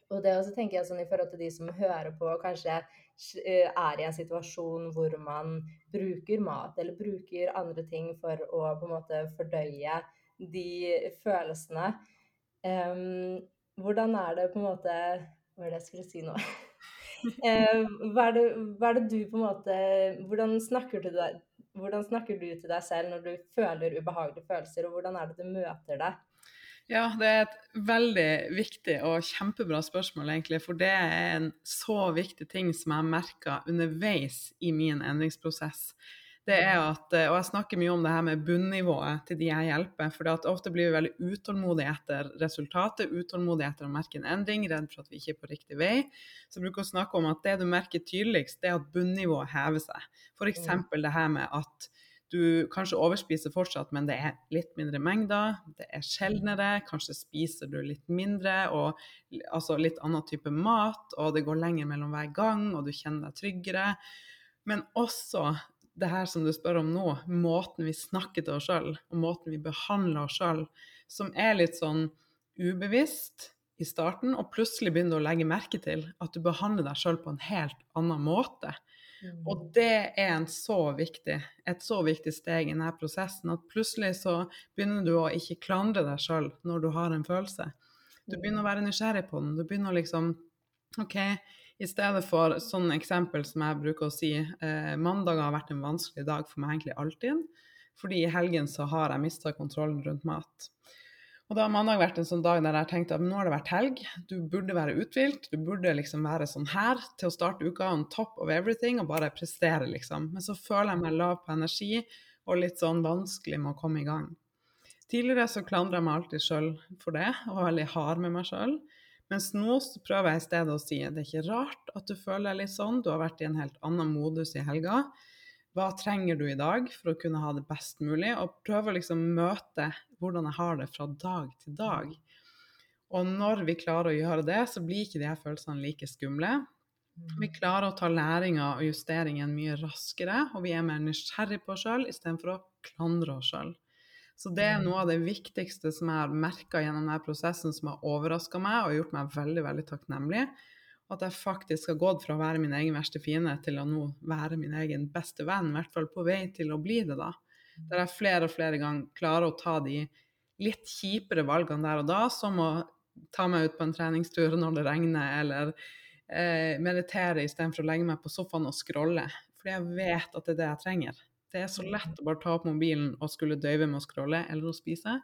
Og det også tenker jeg sånn i forhold til de som hører på, kanskje er i en situasjon hvor man bruker mat eller bruker andre ting for å på en måte fordøye de følelsene. Um, hvordan er det på en måte Hva er det jeg skulle si nå? hva, er det, hva, er det, du på en måte Hvordan snakker du, hvordan snakker du til deg selv når du føler ubehagelige følelser, og hvordan er det du møter det? Ja, det er et veldig viktig og kjempebra spørsmål, egentlig. For det er en så viktig ting som jeg merka underveis i min endringsprosess. Det er at, Og jeg snakker mye om det her med bunnivået til de jeg hjelper. For ofte blir vi veldig utålmodige etter resultatet, utålmodige etter å merke en endring, redd for at vi ikke er på riktig vei. Så jeg bruker å snakke om at det du merker tydeligst, det er at bunnivået hever seg. F.eks. Mm. det her med at du kanskje overspiser fortsatt, men det er litt mindre mengder. Det er sjeldnere. Kanskje spiser du litt mindre og altså litt annen type mat. Og det går lenger mellom hver gang, og du kjenner deg tryggere. Men også det her som du spør om nå, måten vi snakker til oss sjøl, og måten vi behandler oss sjøl, som er litt sånn ubevisst i starten, og plutselig begynner du å legge merke til at du behandler deg sjøl på en helt annen måte. Mm. Og det er en så viktig, et så viktig steg i denne prosessen at plutselig så begynner du å ikke klandre deg sjøl når du har en følelse. Du mm. begynner å være nysgjerrig på den. Du begynner å liksom OK, i stedet for sånn eksempel som jeg bruker å si, eh, mandag har vært en vanskelig dag for meg egentlig alltid. Fordi i helgen så har jeg mista kontrollen rundt mat. Og da har mandag vært en sånn dag der jeg tenkte at nå har det vært helg, du burde være uthvilt, du burde liksom være sånn her til å starte uka on top of everything og bare prestere, liksom. Men så føler jeg meg lav på energi og litt sånn vanskelig med å komme i gang. Tidligere så klandra jeg meg alltid sjøl for det, og var veldig hard med meg sjøl. Mens nå så prøver jeg i stedet å si at det er ikke rart at du føler deg litt sånn, du har vært i en helt annen modus i helga. Hva trenger du i dag for å kunne ha det best mulig? Og prøve å liksom møte hvordan jeg har det fra dag til dag. Og når vi klarer å gjøre det, så blir ikke de her følelsene like skumle. Vi klarer å ta læringa og justeringen mye raskere, og vi er mer nysgjerrig på oss sjøl istedenfor å klandre oss sjøl. Så det er noe av det viktigste som jeg har merka gjennom denne prosessen, som har overraska meg og gjort meg veldig, veldig takknemlig. At jeg faktisk har gått fra å være min egen verste fiende til å nå være min egen beste venn, i hvert fall på vei til å bli det, da. Der jeg flere og flere ganger klarer å ta de litt kjipere valgene der og da, som å ta meg ut på en treningstur når det regner, eller eh, meditere istedenfor å legge meg på sofaen og scrolle. Fordi jeg vet at det er det jeg trenger. Det er så lett å bare ta opp mobilen og skulle døyve med å scrolle eller å spise.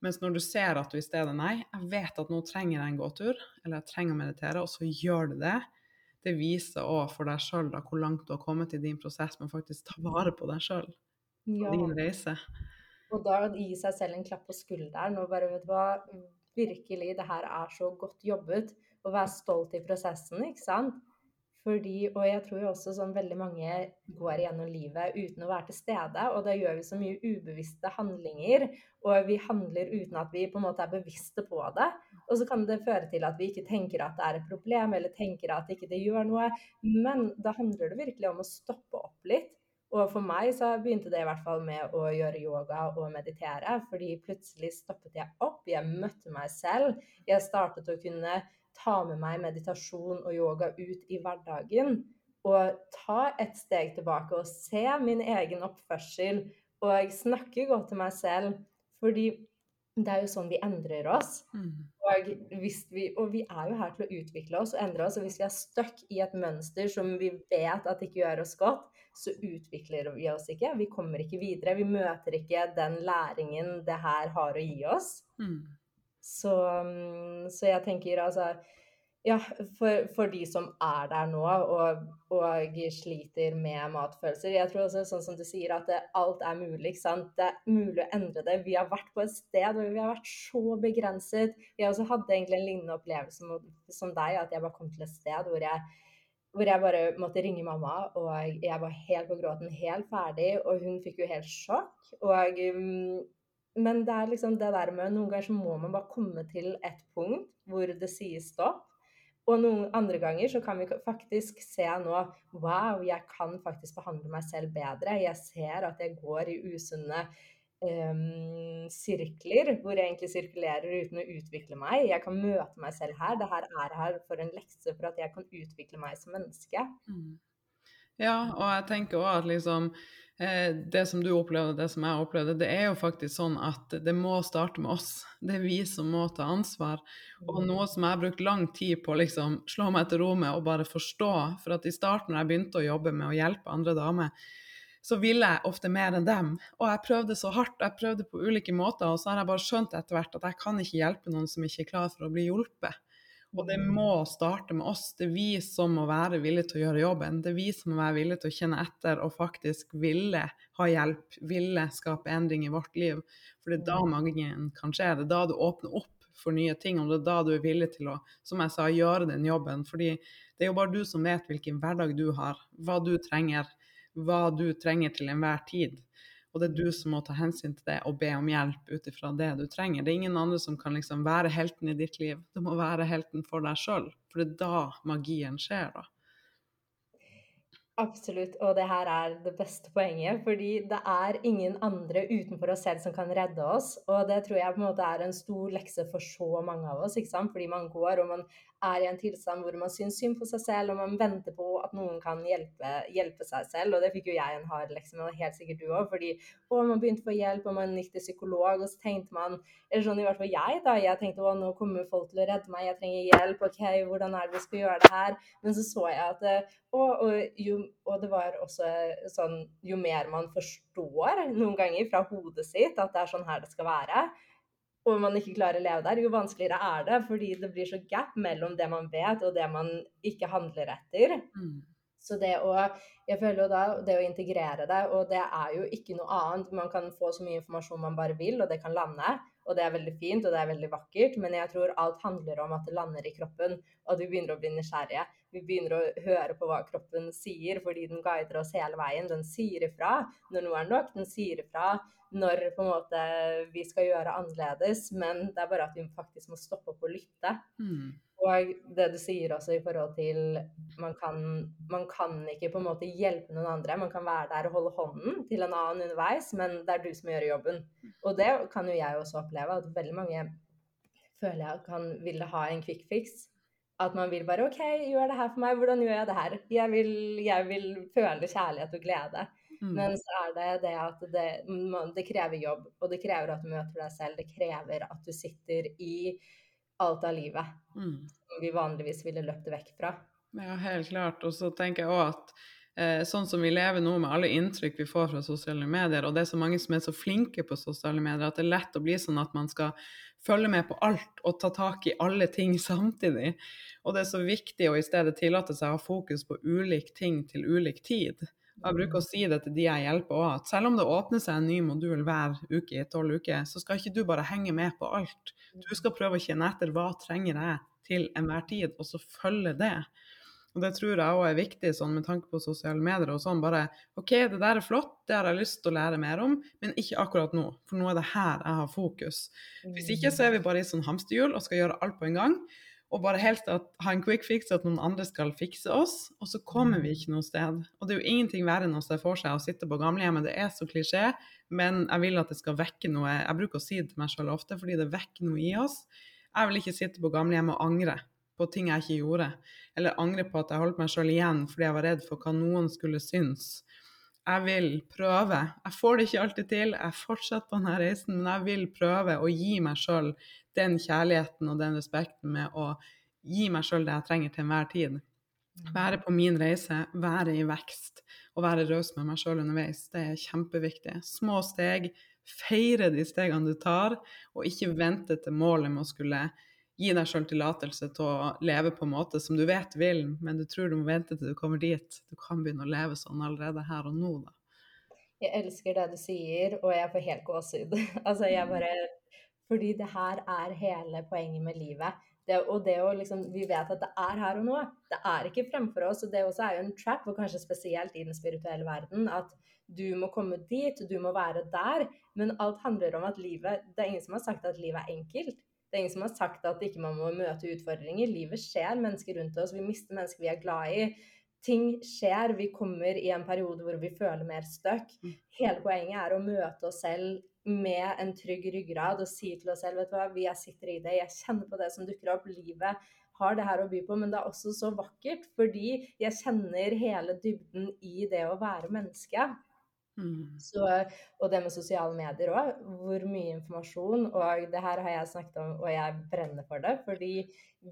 Mens når du ser at du i stedet nei, jeg vet at nå trenger jeg en gåtur, eller jeg trenger å meditere, og så gjør du det. Det viser òg for deg sjøl hvor langt du har kommet i din prosess med å faktisk ta vare på deg sjøl. Ja. Din reise. Og da gi seg selv en klapp på skulderen og bare vet du hva, virkelig, det her er så godt jobbet. Og være stolt i prosessen, ikke sant. Fordi, og jeg tror jo også sånn veldig mange går gjennom livet uten å være til stede. Og da gjør vi så mye ubevisste handlinger, og vi handler uten at vi på en måte er bevisste på det. Og så kan det føre til at vi ikke tenker at det er et problem, eller tenker at ikke det gjør noe. Men da handler det virkelig om å stoppe opp litt. Og for meg så begynte det i hvert fall med å gjøre yoga og meditere. Fordi plutselig stoppet jeg opp, jeg møtte meg selv. Jeg startet å kunne ta med meg meditasjon og yoga ut i hverdagen. Og ta et steg tilbake og se min egen oppførsel. Og snakke godt til meg selv. Fordi det er jo sånn vi endrer oss. Mm. Og, vi, og, vi, er jo her til å utvikle oss og endre oss. Og hvis vi er stuck i et mønster som vi vet at ikke gjør oss godt, så utvikler vi oss ikke. Vi kommer ikke videre. Vi møter ikke den læringen det her har å gi oss. Mm. Så, mm, så, jeg tenker altså Ja, for, for, de som er der nå og, og, sliter med matfølelser Jeg tror også, sånn som du sier, at det, alt er mulig. ikke sant? Det er mulig å endre det. Vi har vært på et sted hvor vi har vært så begrenset. Jeg også hadde egentlig en lignende opplevelse som, som deg, at jeg bare kom til et sted hvor jeg hvor jeg bare måtte ringe mamma, og jeg var helt på gråten, helt ferdig, og hun fikk jo helt sjokk. Og um, men det er liksom det der med Noen ganger så må man bare komme til et punkt hvor det sies stopp. Og noen andre ganger så kan vi faktisk se nå Wow, jeg kan faktisk behandle meg selv bedre. Jeg ser at jeg går i usunne um, sirkler hvor jeg egentlig sirkulerer uten å utvikle meg. Jeg kan møte meg selv her. Det her er her for en lekse for at jeg kan utvikle meg som menneske. Mm. Ja, og jeg tenker òg at liksom det som du opplevde, det som jeg opplevde, det er jo faktisk sånn at det må starte med oss. Det er vi som må ta ansvar. Og mm. noe som jeg har brukt lang tid på å liksom slå meg til ro med og bare forstå. For at i starten, når jeg begynte å jobbe med å hjelpe andre damer, så ville jeg ofte mer enn dem. Og jeg prøvde så hardt, jeg prøvde på ulike måter, og så har jeg bare skjønt etter hvert at jeg kan ikke hjelpe noen som ikke er klar for å bli hjulpet. Og det må starte med oss. Det er vi som må være villige til å gjøre jobben. Det er vi som må være villige til å kjenne etter og faktisk ville ha hjelp, ville skape endring i vårt liv. For det er da magien kan skje. Det er da du åpner opp for nye ting, og det er da du er villig til å, som jeg sa, gjøre den jobben. Fordi det er jo bare du som vet hvilken hverdag du har, hva du trenger, hva du trenger til enhver tid. Og det er du som må ta hensyn til det og be om hjelp ut ifra det du trenger. Det er ingen andre som kan liksom være helten i ditt liv. Du må være helten for deg sjøl, for det er da magien skjer, da. Absolutt, og det her er det beste poenget. Fordi det er ingen andre utenfor oss selv som kan redde oss. Og det tror jeg på en måte er en stor lekse for så mange av oss. ikke sant? Fordi man går og man er i en tilstand hvor man syns synd på seg selv, og man venter på at noen kan hjelpe, hjelpe seg selv. Og det fikk jo jeg en hard lekse med, og helt sikkert du òg. Fordi å, man begynte å få hjelp, og man gikk til psykolog, og så tenkte man Eller sånn i hvert fall jeg, da. Jeg tenkte å, nå kommer folk til å redde meg, jeg trenger hjelp, OK, hvordan er det vi skal gjøre det her? Men så så jeg at å, og, jo, og det var også sånn Jo mer man forstår noen ganger fra hodet sitt at det er sånn her det skal være, og man ikke klarer å leve der, jo vanskeligere er det. Fordi det blir så gap mellom det man vet og det man ikke handler etter. Mm. Så det å jeg føler jo da, det å integrere det, og det er jo ikke noe annet. Man kan få så mye informasjon man bare vil, og det kan lande. Og det er veldig fint, og det er veldig vakkert. Men jeg tror alt handler om at det lander i kroppen, og vi begynner å bli nysgjerrige. Vi begynner å høre på hva kroppen sier, fordi den guider oss hele veien. Den sier ifra når noe er nok. Den sier ifra når måte vi skal gjøre annerledes, men det er bare at vi faktisk må stoppe opp og lytte. Mm. Og det du sier også i forhold til man kan, man kan ikke på en måte hjelpe noen andre. Man kan være der og holde hånden til en annen underveis, men det er du som gjør jobben. Og det kan jo jeg også oppleve, at veldig mange føler jeg kan ville ha en quick fix. At man vil bare OK, gjør det her for meg. Hvordan gjør jeg det her? Jeg vil, jeg vil føle kjærlighet og glede. Mm. Men så er det det at det, det, krever jobb, og det krever at du møter deg selv. Det krever at du sitter i alt av livet mm. som vi vanligvis ville løpt vekk fra. Ja, helt klart. Og så tenker jeg òg at sånn som vi lever nå med alle inntrykk vi får fra sosiale medier, og det er så mange som er så flinke på sosiale medier, at det er lett å bli sånn at man skal følge med på alt og ta tak i alle ting samtidig. Og det er så viktig å i stedet tillate seg å ha fokus på ulik ting til ulik tid. Jeg bruker å si det til de jeg hjelper òg, at selv om det åpner seg en ny modul hver uke i tolv uker, så skal ikke du bare henge med på alt. Du skal prøve å kjenne etter hva trenger jeg til enhver tid, og så følge det. Og det tror jeg òg er viktig sånn med tanke på sosiale medier og sånn. Bare OK, det der er flott, det har jeg lyst til å lære mer om, men ikke akkurat nå. For nå er det her jeg har fokus. Hvis ikke så er vi bare i sånn hamsterhjul og skal gjøre alt på en gang. Og bare helst at, ha en quick fix, at noen andre skal fikse oss. Og så kommer vi ikke noe sted. Og det er jo ingenting verre enn å se for seg å sitte på gamlehjemmet. Det er så klisjé, men jeg vil at det skal vekke noe. Jeg bruker å si det til meg sjøl ofte, fordi det vekker noe i oss. Jeg vil ikke sitte på gamlehjemmet og angre på ting jeg ikke gjorde, eller angre på at jeg holdt meg sjøl igjen fordi jeg var redd for hva noen skulle synes. Jeg vil prøve. Jeg får det ikke alltid til, jeg fortsetter på denne reisen, men jeg vil prøve å gi meg sjøl den kjærligheten og den respekten med å gi meg sjøl det jeg trenger til enhver tid. Være på min reise, være i vekst og være raus med meg sjøl underveis. Det er kjempeviktig. Små steg. Feire de stegene du tar, og ikke vente til målet med å skulle gi deg sjøl tillatelse til å leve på en måte som du vet vil, men du tror du må vente til du kommer dit. Du kan begynne å leve sånn allerede her og nå, da. Jeg elsker det du sier, og jeg får helt gåsehud. altså, jeg bare Fordi det her er hele poenget med livet. Det, og det å liksom Vi vet at det er her og nå. Det er ikke fremfor oss. Og det også er jo en trap, og kanskje spesielt i den spirituelle verden, at du må komme dit, du må være der. Men alt handler om at livet Det er ingen som har sagt at livet er enkelt. Det er ingen som har sagt at ikke man må møte utfordringer. Livet skjer, mennesker rundt oss, vi mister mennesker vi er glad i. Ting skjer, vi kommer i en periode hvor vi føler mer stuck. Mm. Hele poenget er å møte oss selv med en trygg ryggrad og si til oss selv vet du hva, jeg sitter i det, jeg kjenner på det som dukker opp. Livet har det her å by på, men det er også så vakkert fordi jeg kjenner hele dybden i det å være menneske. Mm. Så, og det med sosiale medier òg. Hvor mye informasjon. Og det her har jeg snakket om, og jeg brenner for det. Fordi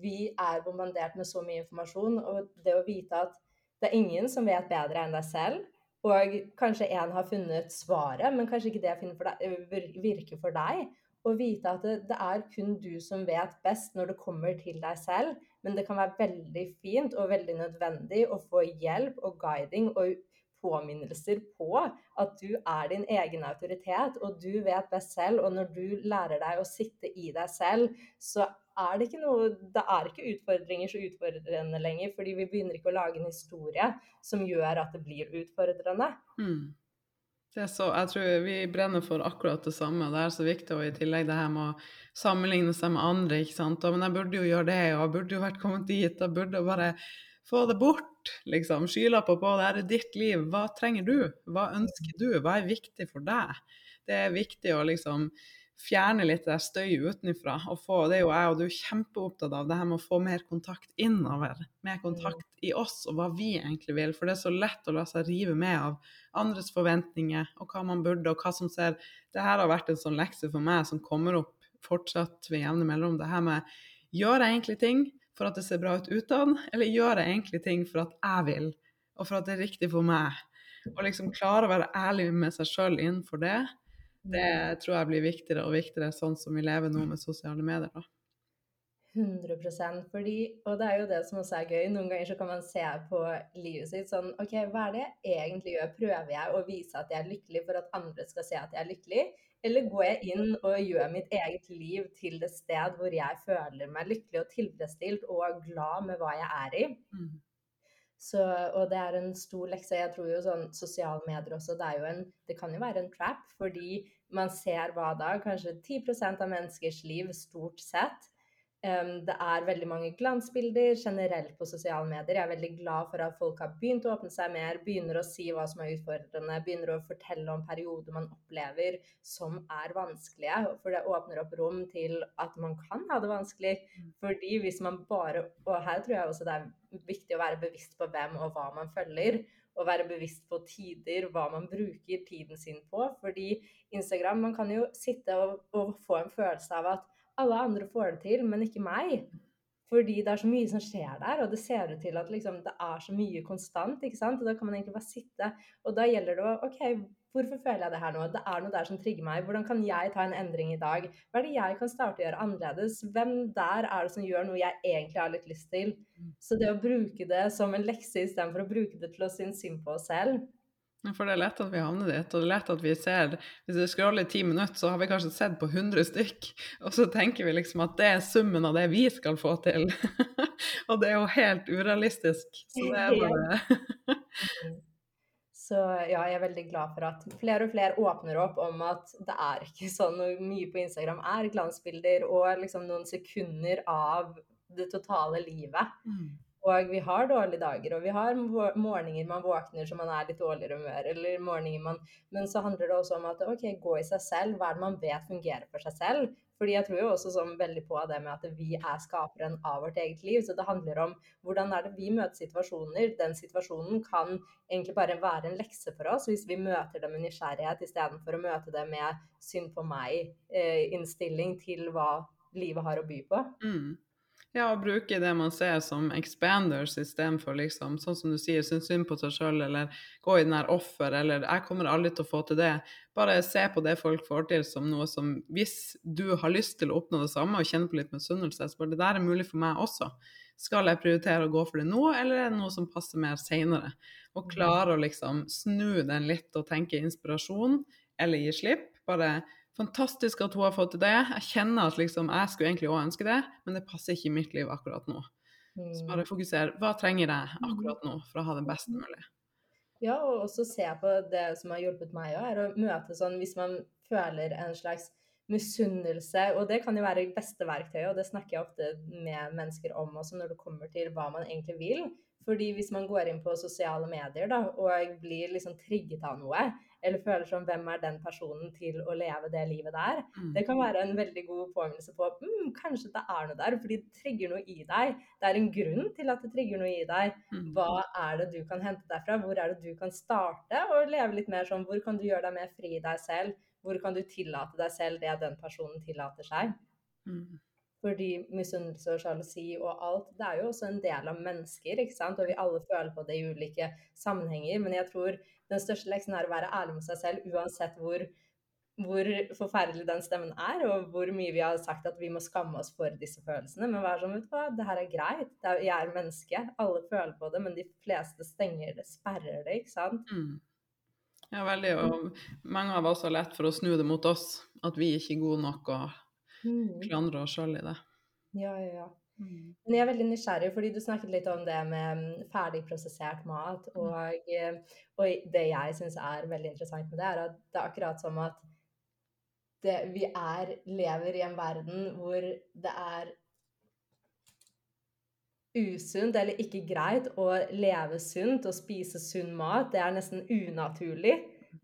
vi er bombardert med så mye informasjon. Og det å vite at det er ingen som vet bedre enn deg selv. Og kanskje en har funnet svaret, men kanskje ikke det for deg, virker for deg. Og vite at det, det, er kun du som vet best når det kommer til deg selv. Men det kan være veldig fint og veldig nødvendig å få hjelp og guiding og påminnelser på at du er din egen autoritet, og du vet best selv. Og når du lærer deg å sitte i deg selv, så er det ikke noe Det er ikke utfordringer så utfordrende lenger, fordi vi begynner ikke å lage en historie som gjør at det blir utfordrende. Mm. Så, jeg tror vi brenner for akkurat det samme. Det er så viktig, og i tillegg det her med å sammenligne seg med andre. ikke sant? Men jeg burde jo gjøre det, og jeg burde jo vært kommet dit. Jeg burde bare få det bort, liksom. Skylapper på, det er ditt liv. Hva trenger du? Hva ønsker du? Hva er viktig for deg? Det er viktig å liksom fjerne litt det støy utenfra. Og få, det er jo jeg og du er kjempeopptatt av, det her med å få mer kontakt innover. Mer kontakt i oss og hva vi egentlig vil. For det er så lett å la seg rive med av andres forventninger og hva man burde, og hva som ser Det her har vært en sånn lekse for meg som kommer opp fortsatt ved jevne mellom. Det her med gjør jeg egentlig ting for at det ser bra ut utad, eller gjør jeg egentlig ting for at jeg vil, og for at det er riktig for meg? Å liksom klare å være ærlig med seg sjøl innenfor det, det mm. tror jeg blir viktigere og viktigere sånn som vi lever nå med sosiale medier. da. 100% fordi, og det er jo det som også er gøy. Noen ganger så kan man se på livet sitt sånn OK, hva er det jeg egentlig gjør? Prøver jeg å vise at jeg er lykkelig for at andre skal se at jeg er lykkelig? Eller går jeg inn og gjør mitt eget liv til det sted hvor jeg føler meg lykkelig og tilfredsstilt og glad med hva jeg er i? Mm. Så, og det er en stor lekse. Jeg tror jo sånn sosiale medier også, det, er jo en, det kan jo være en trap, fordi man ser hva da? Kanskje 10% av menneskers liv stort sett Um, det er veldig mange glansbilder generelt på sosiale medier. Jeg er veldig glad for at folk har begynt å åpne seg mer, begynner å si hva som er utfordrende, begynner å fortelle om perioder man opplever som er vanskelige. For det åpner opp rom til at man kan ha det vanskelig. Mm. Fordi hvis man bare Og her tror jeg også det er viktig å være bevisst på hvem og hva man følger. Og være bevisst på tider, hva man bruker tiden sin på. Fordi Instagram, man kan jo sitte og, og få en følelse av at alle andre får det til, men ikke meg. Fordi det er så mye som skjer der, og det ser ut til at liksom, det er så mye konstant. ikke sant? Og da kan man egentlig bare sitte. Og da gjelder det å OK, hvorfor føler jeg det her nå? Det er noe der som trigger meg. Hvordan kan jeg ta en endring i dag? Hva er det jeg kan starte å gjøre annerledes? Hvem der er det som gjør noe jeg egentlig har litt lyst til? Så det å bruke det som en lekse istedenfor å bruke det til å synes synd på oss selv, For det er lett at vi havner dit, og det er lett at vi ser Hvis vi scroller i ti minutter, så har vi kanskje sett på 100 stykk, og så tenker vi liksom at det er summen av det vi skal få til. og det er jo helt urealistisk. Så det er bare Så ja, jeg er veldig glad for at flere og flere åpner opp om at det er ikke sånn mye på Instagram er glansbilder og liksom noen sekunder av det totale livet. mm. Og vi har dårlige dager, og vi har morgener man våkner så man er litt dårligere humør, eller morgener man Men så handler det også om at OK, gå i seg selv. Hva er det man vet fungerer for seg selv? Fordi jeg tror jo også sånn veldig på det med at vi er skaperen av vårt eget liv. Så det handler om hvordan er det vi møter situasjoner. Den situasjonen kan egentlig bare være en lekse for oss hvis vi møter det med nysgjerrighet istedenfor å møte det med synd på meg-innstilling til hva livet har å by på. Mm. Ja, å bruke det man ser som expanders istedenfor liksom, sånn som du sier, synes synd på seg sjøl, eller gå i den her offer, eller 'jeg kommer aldri til å få til det'. Bare se på det folk får til som noe som Hvis du har lyst til å oppnå det samme og kjenne på litt misunnelse, så bare det der er mulig for meg også. Skal jeg prioritere å gå for det nå, eller er det noe som passer mer seinere? Og klare å liksom snu den litt og tenke inspirasjon, eller gi slipp. Bare Fantastisk at hun har fått til det. Jeg kjenner at liksom, jeg skulle egentlig òg ønske det, men det passer ikke i mitt liv akkurat nå. Så bare fokuser. Hva trenger jeg akkurat nå for å ha det best mulig? Ja, og også se på det som har hjulpet meg òg, er å møte sånn hvis man føler en slags misunnelse, og det kan jo være beste verktøyet, og det snakker jeg ofte med mennesker om også når det kommer til hva man egentlig vil. Fordi hvis man går inn på sosiale medier da, og blir liksom trigget av noe, eller føler som hvem er den personen til å leve det livet der, Mm. det kan være en veldig god påminnelse på at mm, kanskje det er noe der, fordi det trigger noe i deg. Det er en grunn til at det trigger noe i deg. Mm. Hva er det du kan hente derfra? Hvor er det du kan starte og leve litt mer sånn? Hvor kan du gjøre deg mer fri i deg selv? Hvor kan du tillate deg selv det den personen tillater seg? Mm. Fordi misunnelse og sjalusi og alt, det er jo også en del av mennesker, ikke sant? Og vi alle føler på det i ulike sammenhenger. Men jeg tror den største leksen er å være ærlig med seg selv, uansett hvor, hvor forferdelig den stemmen er, og hvor mye vi har sagt at vi må skamme oss for disse følelsene. Men vær sånn, vet du hva, det her er greit. Er, jeg er menneske. Alle føler på det, men de fleste stenger det, sperrer det, ikke sant? Mm. Ja, veldig. Og mange av oss har lett for å snu det mot oss. At vi ikke er gode nok og Mm. klandre oss sjøl i det. Ja, ja, ja. Men jeg er veldig nysgjerrig, fordi du snakket litt om det med mm, ferdigprosessert mat. Og, eh, og det jeg syns er veldig interessant med det, er at det er akkurat som at det, vi er, lever i en verden hvor det er usunt eller ikke greit å leve sunt og spise sunn mat. Det er nesten unaturlig.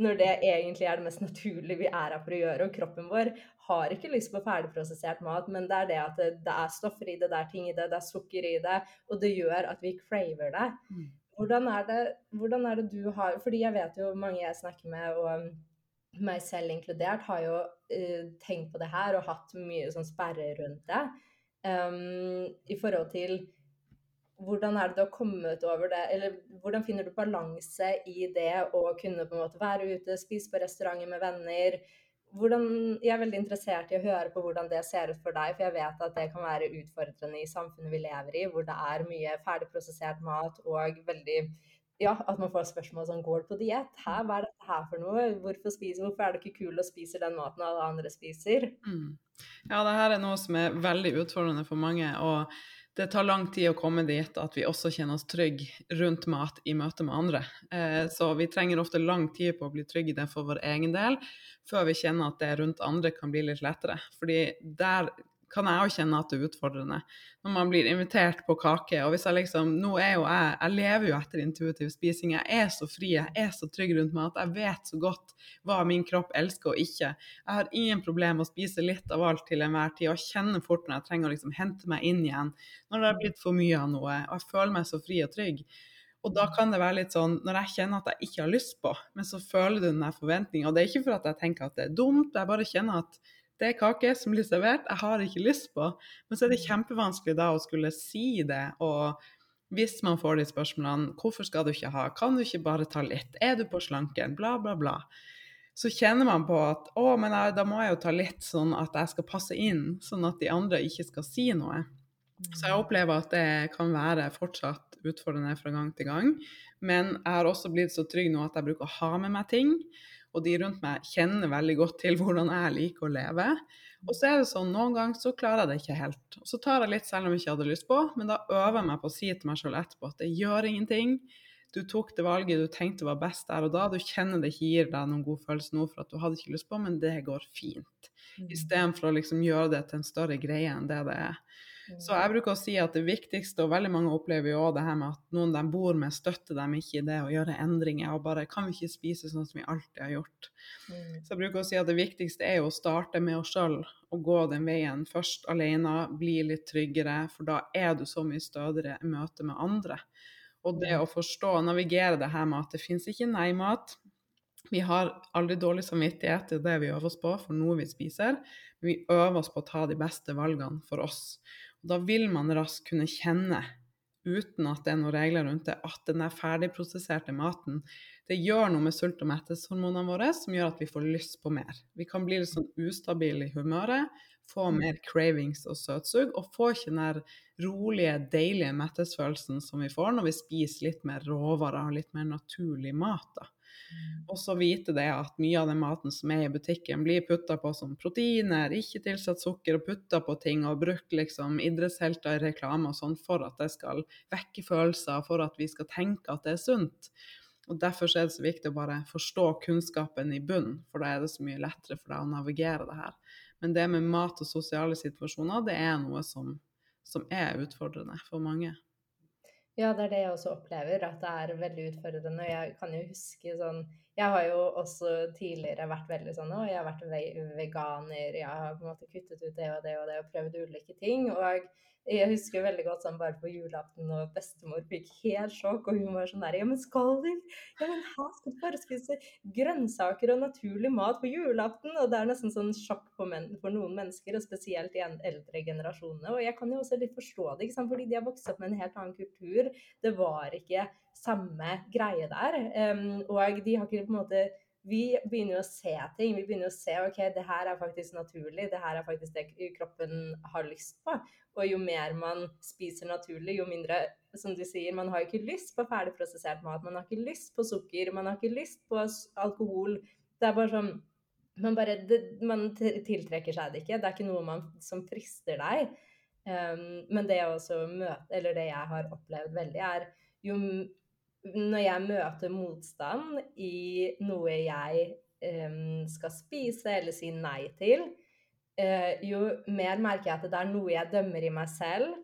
Når det egentlig er det mest naturlige vi er her for å gjøre. Og kroppen vår har ikke lyst på ferdigprosessert mat, men det er det at det, det er stoffer i det, det er ting i det, det er sukker i det, og det gjør at vi craver det. Mm. Hvordan er det, hvordan er det du har Fordi jeg vet jo mange jeg snakker med, og meg selv inkludert, har jo uh, tenkt på det her og hatt mye sånn sperre rundt det. Um, I forhold til hvordan er det du har kommet over det, eller hvordan finner du balanse i det å kunne på en måte være ute, spise på restauranter med venner? Hvordan, jeg er veldig interessert i å høre på hvordan det ser ut for deg, for jeg vet at det kan være utfordrende i samfunnet vi lever i, hvor det er mye ferdigprosessert mat og veldig ja, at man får spørsmål som går på diett? Hva er dette her for noe? Hvorfor, spiser, hvorfor er du ikke kul og spiser den maten alle andre spiser? Mm. Ja, det her er noe som er veldig utfordrende for mange. og det tar lang tid å komme dit at vi også kjenner oss trygge rundt mat i møte med andre. Eh, så vi trenger ofte lang tid på å bli trygge i det for vår egen del, før vi kjenner at det rundt andre kan bli litt lettere. Fordi der kan jeg òg kjenne at det er utfordrende. Når man blir invitert på kake, og hvis jeg liksom Nå er jo jeg Jeg lever jo etter intuitiv spising. Jeg er så fri, jeg er så trygg rundt meg at Jeg vet så godt hva min kropp elsker og ikke. Jeg har ingen problem med å spise litt av alt til enhver tid, og jeg kjenner fort når jeg trenger å liksom hente meg inn igjen. Når det har blitt for mye av noe, og jeg føler meg så fri og trygg. Og da kan det være litt sånn, når jeg kjenner at jeg ikke har lyst på, men så føler du den der forventninga. Og det er ikke for at jeg tenker at det er dumt, jeg bare kjenner at det er kake som blir servert, jeg har ikke lyst på. Men så er det kjempevanskelig da å skulle si det. Og hvis man får de spørsmålene hvorfor skal du ikke ha, kan du ikke bare ta litt, er du på slanken, bla, bla, bla. Så kjenner man på at å, men jeg, da må jeg jo ta litt sånn at jeg skal passe inn, sånn at de andre ikke skal si noe. Så jeg opplever at det kan være fortsatt utfordrende fra gang til gang. Men jeg har også blitt så trygg nå at jeg bruker å ha med meg ting. Og de rundt meg kjenner veldig godt til hvordan jeg liker å leve. Og så er det sånn, noen ganger så klarer jeg det ikke helt. Og så tar jeg litt selv om jeg ikke hadde lyst på, men da øver jeg meg på å si til meg sjøl etterpå at det gjør ingenting. Du tok det valget du tenkte var best der og da. Du kjenner det ikke gir deg noen god følelse nå for at du hadde ikke lyst på, men det går fint. Mm. Istedenfor å liksom gjøre det til en større greie enn det det er. Så jeg bruker å si at det viktigste, og veldig mange opplever jo også det her med at noen de bor med, støtter dem ikke i det å gjøre endringer, og bare kan vi ikke spise sånn som vi alltid har gjort. Mm. Så jeg bruker å si at det viktigste er jo å starte med oss sjøl og gå den veien først alene, bli litt tryggere, for da er du så mye stødigere i møte med andre. Og det å forstå og navigere det her med at det fins ikke nei-mat. Vi har aldri dårlig samvittighet, det er det vi øver oss på for noe vi spiser. Men vi øver oss på å ta de beste valgene for oss. Da vil man raskt kunne kjenne, uten at det er noen regler rundt det, at den der ferdigprosesserte maten det gjør noe med sult- og metteshormonene våre som gjør at vi får lyst på mer. Vi kan bli litt sånn ustabile i humøret, få mm. mer cravings og søtsug, og få ikke den der rolige, deilige mettesfølelsen som vi får når vi spiser litt mer råvarer og litt mer naturlig mat. da. Mm. Og så vite det at mye av den maten som er i butikken, blir putta på som proteiner, ikke tilsatt sukker, og putta på ting og brukt liksom idrettshelter i reklame og sånn for at det skal vekke følelser, for at vi skal tenke at det er sunt. Og Derfor er det så viktig å bare forstå kunnskapen i bunnen, for da er det så mye lettere for deg å navigere det her. Men det med mat og sosiale situasjoner, det er noe som, som er utfordrende for mange. Ja, det er det jeg også opplever, at det er veldig utfordrende. Og Jeg kan jo huske sånn Jeg har jo også tidligere vært veldig sånn Å, jeg har vært veganer, jeg har på en måte kuttet ut det og det og det og prøvd ulike ting. Og jeg husker veldig godt sånn bare på julaften og bestemor fikk helt sjokk, og hun var sånn der Ja, men skal du Ja, men her skal du bare spise grønnsaker og naturlig mat på julaften? Og det er nesten sånn sjokk for, men, for noen mennesker, og spesielt i eldre generasjonene. Og jeg kan jo også litt forstå det, ikke sant? fordi de har vokst opp med en helt annen kultur. Det var ikke samme greie der. Og de har ikke på en måte vi begynner å se ting. Vi begynner å se ok, det her er faktisk naturlig, det her er faktisk det kroppen har lyst på. Og jo mer man spiser naturlig, jo mindre Som du sier, man har ikke lyst på ferdigprosessert mat. Man har ikke lyst på sukker, man har ikke lyst på alkohol. Det er bare sånn Man, bare, det, man tiltrekker seg det ikke. Det er ikke noe man, som frister deg. Um, men det, også møter, eller det jeg har opplevd veldig, er jo når jeg møter motstand i noe jeg um, skal spise eller si nei til, uh, jo mer merker jeg at det er noe jeg dømmer i meg selv,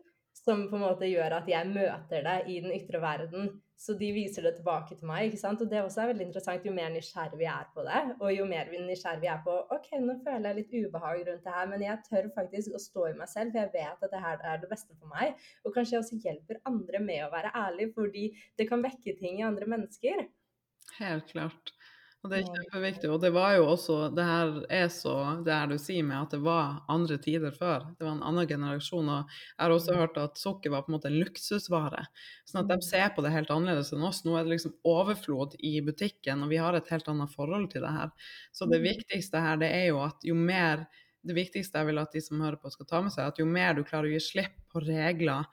som på en måte gjør at jeg møter det i den ytre verden. Så de viser det tilbake til meg. ikke sant? Og det også er veldig interessant. Jo mer nysgjerrig vi er på det, og jo mer nysgjerrig vi er på OK, nå føler jeg litt ubehag rundt det her, men jeg tør faktisk å stå i meg selv, for jeg vet at det her er det beste for meg. Og kanskje jeg også hjelper andre med å være ærlig, fordi det kan vekke ting i andre mennesker. Helt klart. Og det er kjempeviktig. Og det var jo også Det her er så det her du sier med at det var andre tider før. Det var en annen generasjon. Og jeg har også mm. hørt at sukker var på en måte en luksusvare. Sånn at de mm. ser på det helt annerledes enn oss. Nå er det liksom overflod i butikken, og vi har et helt annet forhold til det her. Så det mm. viktigste her, det er jo at jo mer Det viktigste jeg vil at de som hører på, skal ta med seg, at jo mer du klarer å gi slipp på regler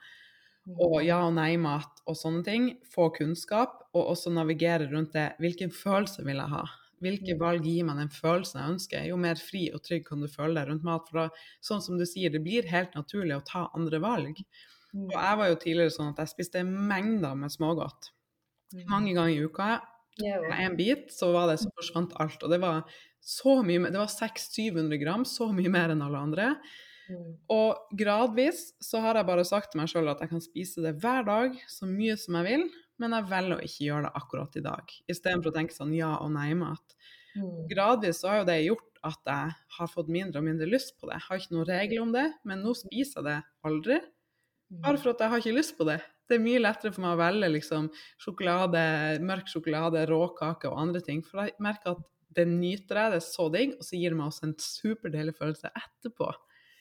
og ja- og nei-mat og sånne ting. Få kunnskap, og også navigere rundt det. Hvilken følelse vil jeg ha? Hvilke valg gir meg den følelsen jeg ønsker? Jo mer fri og trygg kan du føle deg rundt mat. For da, sånn som du sier, det blir helt naturlig å ta andre valg. Og jeg var jo tidligere sånn at jeg spiste mengder med smågodt. Mm. Mange ganger i uka. Med en bit så var det så forsvant alt. Og det var så mye Det var 600-700 gram, så mye mer enn alle andre. Mm. Og gradvis så har jeg bare sagt til meg sjøl at jeg kan spise det hver dag, så mye som jeg vil, men jeg velger å ikke gjøre det akkurat i dag. Istedenfor å tenke sånn ja og nei-mat. Mm. Gradvis så har jo det gjort at jeg har fått mindre og mindre lyst på det. Jeg har ikke noen regler om det, men nå spiser jeg det aldri. Mm. Bare for at jeg har ikke lyst på det. Det er mye lettere for meg å velge liksom, sjokolade, mørk sjokolade, råkake og andre ting. For jeg merker at det nyter jeg, det er så digg, og så gir det meg også en superdeilig følelse etterpå.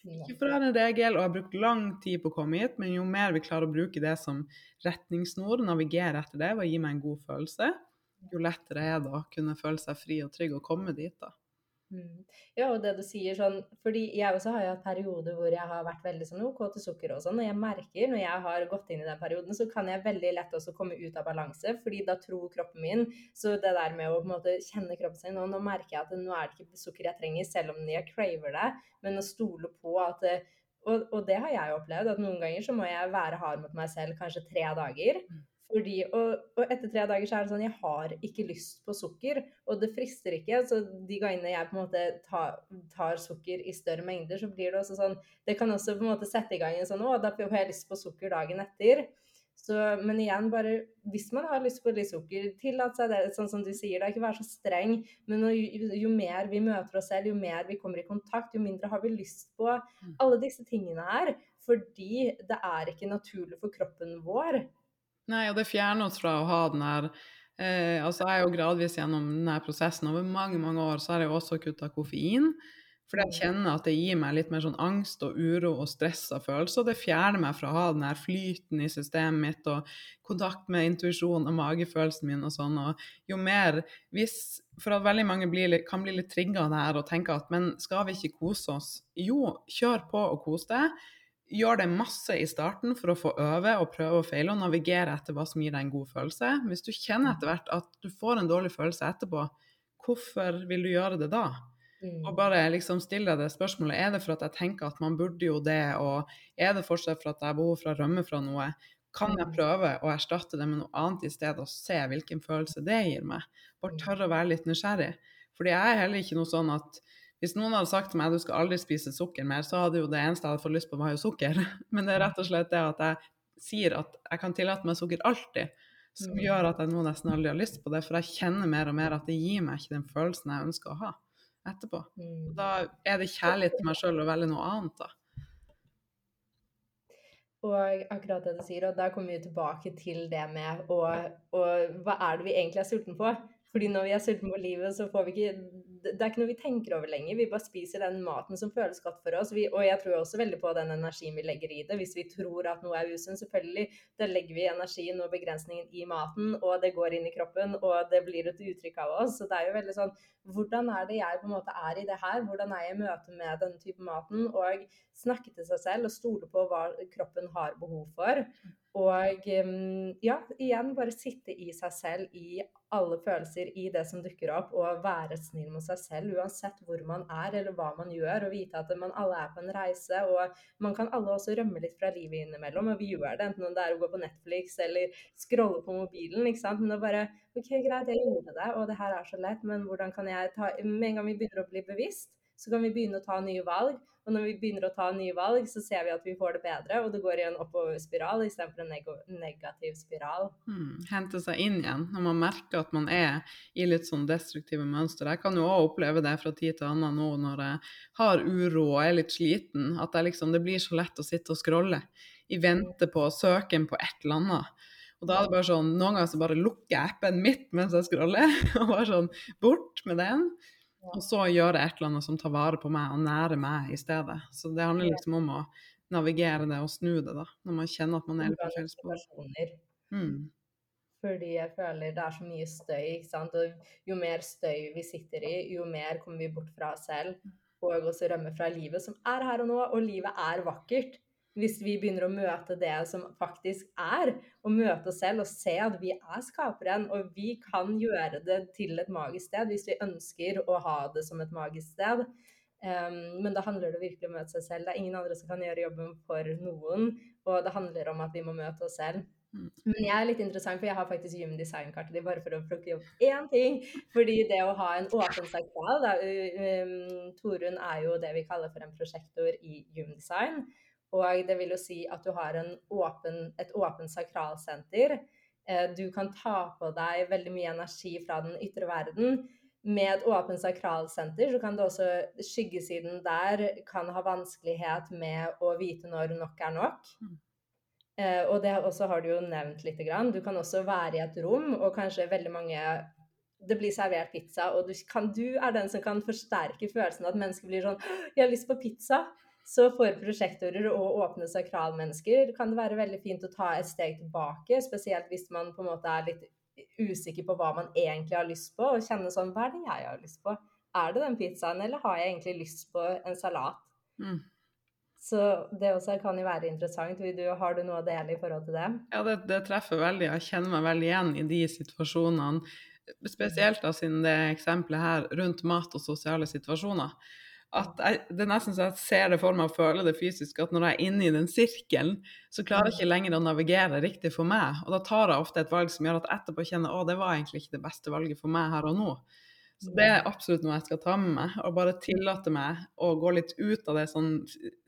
Ikke ha en regel, og jeg har brukt lang tid på å komme hit, men jo mer vi klarer å bruke det som retningssnor, navigere etter det og gi meg en god følelse, jo lettere er det å kunne føle seg fri og trygg og komme dit, da. Mm. Ja, og det du sier sånn Fordi jeg også har jo hatt perioder hvor jeg har vært veldig sånn OK til sukker og sånn. Og jeg merker når jeg har gått inn i den perioden, så kan jeg veldig lett også komme ut av balanse. Fordi da tror kroppen min Så det der med å på en måte kjenne kroppen sin Og nå merker jeg at nå er det ikke sukker jeg trenger, selv om jeg craver det, men å stole på at og, og, det har jeg opplevd, at noen ganger så må jeg være hard mot meg selv kanskje tre dager. Mm. Fordi, og, og, etter tre dager så er det sånn Jeg har ikke lyst på sukker, og det frister ikke. Så de gangene jeg på en måte tar, tar, sukker i større mengder, så blir det også sånn Det kan også på en måte sette i gang en sånn Å, da får jeg lyst på sukker dagen etter. Så, men igjen, bare hvis man har lyst på litt sukker, tillat seg det. Sånn som du sier, da ikke være så streng. Men jo, jo, mer vi møter oss selv, jo mer vi kommer i kontakt, jo mindre har vi lyst på mm. alle disse tingene her. Fordi det er ikke naturlig for kroppen vår. Nei, og det fjerner oss fra å ha den her eh, Altså, jeg er jo gradvis gjennom denne prosessen. Over mange, mange år så har jeg også kutta koffein. For jeg kjenner at det gir meg litt mer sånn angst og uro og stressa følelser. Det fjerner meg fra å ha den her flyten i systemet mitt og kontakt med intuisjonen og magefølelsen min og sånn. Og jo mer hvis For at veldig mange blir, kan bli litt trigga av det her og tenke at men skal vi ikke kose oss? Jo, kjør på og kos deg. Gjør det masse i starten for å få øve og prøve og feile og navigere etter hva som gir deg en god følelse. Hvis du kjenner etter hvert at du får en dårlig følelse etterpå, hvorfor vil du gjøre det da? Mm. Og bare liksom stille det spørsmålet er det for at jeg tenker at man burde jo det, og er det fortsatt for at jeg har behov for å rømme fra noe? Kan jeg mm. prøve å erstatte det med noe annet i stedet og se hvilken følelse det gir meg? Bare mm. tørre å være litt nysgjerrig. Fordi jeg er heller ikke noe sånn at hvis noen hadde sagt til meg at du skal aldri spise sukker mer, så hadde jo det eneste jeg hadde fått lyst på, var jo sukker. Men det er rett og slett det at jeg sier at jeg kan tillate meg sukker alltid, som gjør at jeg nå nesten aldri har lyst på det. For jeg kjenner mer og mer at det gir meg ikke den følelsen jeg ønsker å ha etterpå. Og Da er det kjærlighet til meg sjøl å velge noe annet, da. Og akkurat det du sier, og da kommer vi tilbake til det med å, og hva er det vi egentlig er sulten på? Fordi når vi er sultne på livet, så får vi ikke Det er ikke noe vi tenker over lenger. Vi bare spiser den maten som føles godt for oss. Vi, og jeg tror også veldig på den energien vi legger i det. Hvis vi tror at noe er usunt, selvfølgelig, da legger vi energien og begrensningen i maten, og det går inn i kroppen, og det blir et uttrykk av oss. Så det er jo veldig sånn Hvordan er det jeg på en måte er i det her? Hvordan er jeg i møte med denne type maten? Og snakke til seg selv og stole på hva kroppen har behov for. Og ja, igjen bare sitte i seg selv i alle følelser i det som dukker opp, og være snill mot seg selv uansett hvor man er eller hva man gjør, og vite at man alle er på en reise. Og man kan alle også rømme litt fra livet innimellom, og vi gjør det, enten om det er å gå på Netflix eller scrolle på mobilen. ikke sant? Men det bare OK, greit, jeg gjorde det, og det her er så lett, men hvordan kan jeg ta Med en gang vi begynner å bli bevisst, så kan vi begynne å ta nye valg. Og når vi begynner å ta nye valg, så ser vi at vi får det bedre, og det går i en oppoverspiral istedenfor en neg negativ spiral. Hmm, hente seg inn igjen når man merker at man er i litt sånn destruktive mønster. Jeg kan jo òg oppleve det fra tid til annen nå når jeg har uro og er litt sliten, at liksom, det blir så lett å sitte og scrolle i vente på søken på et eller annet. Og da er det bare sånn, Noen ganger så bare lukker jeg appen mitt mens jeg scroller, og bare sånn Bort med den. Og så gjøre et eller annet som tar vare på meg og nærer meg i stedet. Så det handler liksom om å navigere det og snu det, da. Når man kjenner at man er på feil spor. Mm. Fordi jeg føler det er så mye støy, ikke sant. Og jo mer støy vi sitter i, jo mer kommer vi bort fra oss selv. Og også rømme fra livet, som er her og nå. Og livet er vakkert hvis vi begynner å møte det som faktisk er, og møte oss selv og se at vi er skaperen, og vi kan gjøre det til et magisk sted hvis vi ønsker å ha det som et magisk sted. Um, men da handler det virkelig om å møte seg selv. Det er ingen andre som kan gjøre jobben for noen, og det handler om at vi må møte oss selv. Mm. Men jeg er litt interessant, for jeg har faktisk Human Design-kartet ditt bare for å plukke opp én ting. Fordi det å ha en åpen sakral um, Torunn er jo det vi kaller for en prosjektor i Human Design. Og det vil jo si at du har åpen, et åpent sakralsenter. Eh, du kan ta på deg veldig mye energi fra den ytre verden. Med et åpent sakralsenter så kan det også skyggesiden der kan ha vanskelighet med å vite når nok er nok. Mm. Eh, og det også har du jo nevnt lite grann. Du kan også være i et rom, og kanskje veldig mange det blir servert pizza, og du, kan, du er den som kan forsterke følelsen av at mennesker blir sånn 'Jeg har lyst på pizza'. Så for prosjektorer og åpne sakralmennesker kan det være veldig fint å ta et steg tilbake, spesielt hvis man på en måte er litt usikker på hva man egentlig har lyst på, og kjenne sånn Hva er det jeg har lyst på? er det den pizzaen, eller har jeg egentlig lyst på en salat? Mm. Så det også kan jo være interessant. Du, har du noe å dele i forhold til det? Ja, det, det treffer veldig. Jeg kjenner meg veldig igjen i de situasjonene. Spesielt da siden det eksempelet her rundt mat og sosiale situasjoner. At jeg, det er nesten så jeg ser det for meg og føler det fysisk, at når jeg er inne i den sirkelen, så klarer jeg ikke lenger å navigere riktig for meg. Og da tar jeg ofte et valg som gjør at etterpå kjenner å, det var egentlig ikke det beste valget for meg her og nå. Så det er absolutt noe jeg skal ta med meg, og bare tillate meg å gå litt ut av det sånn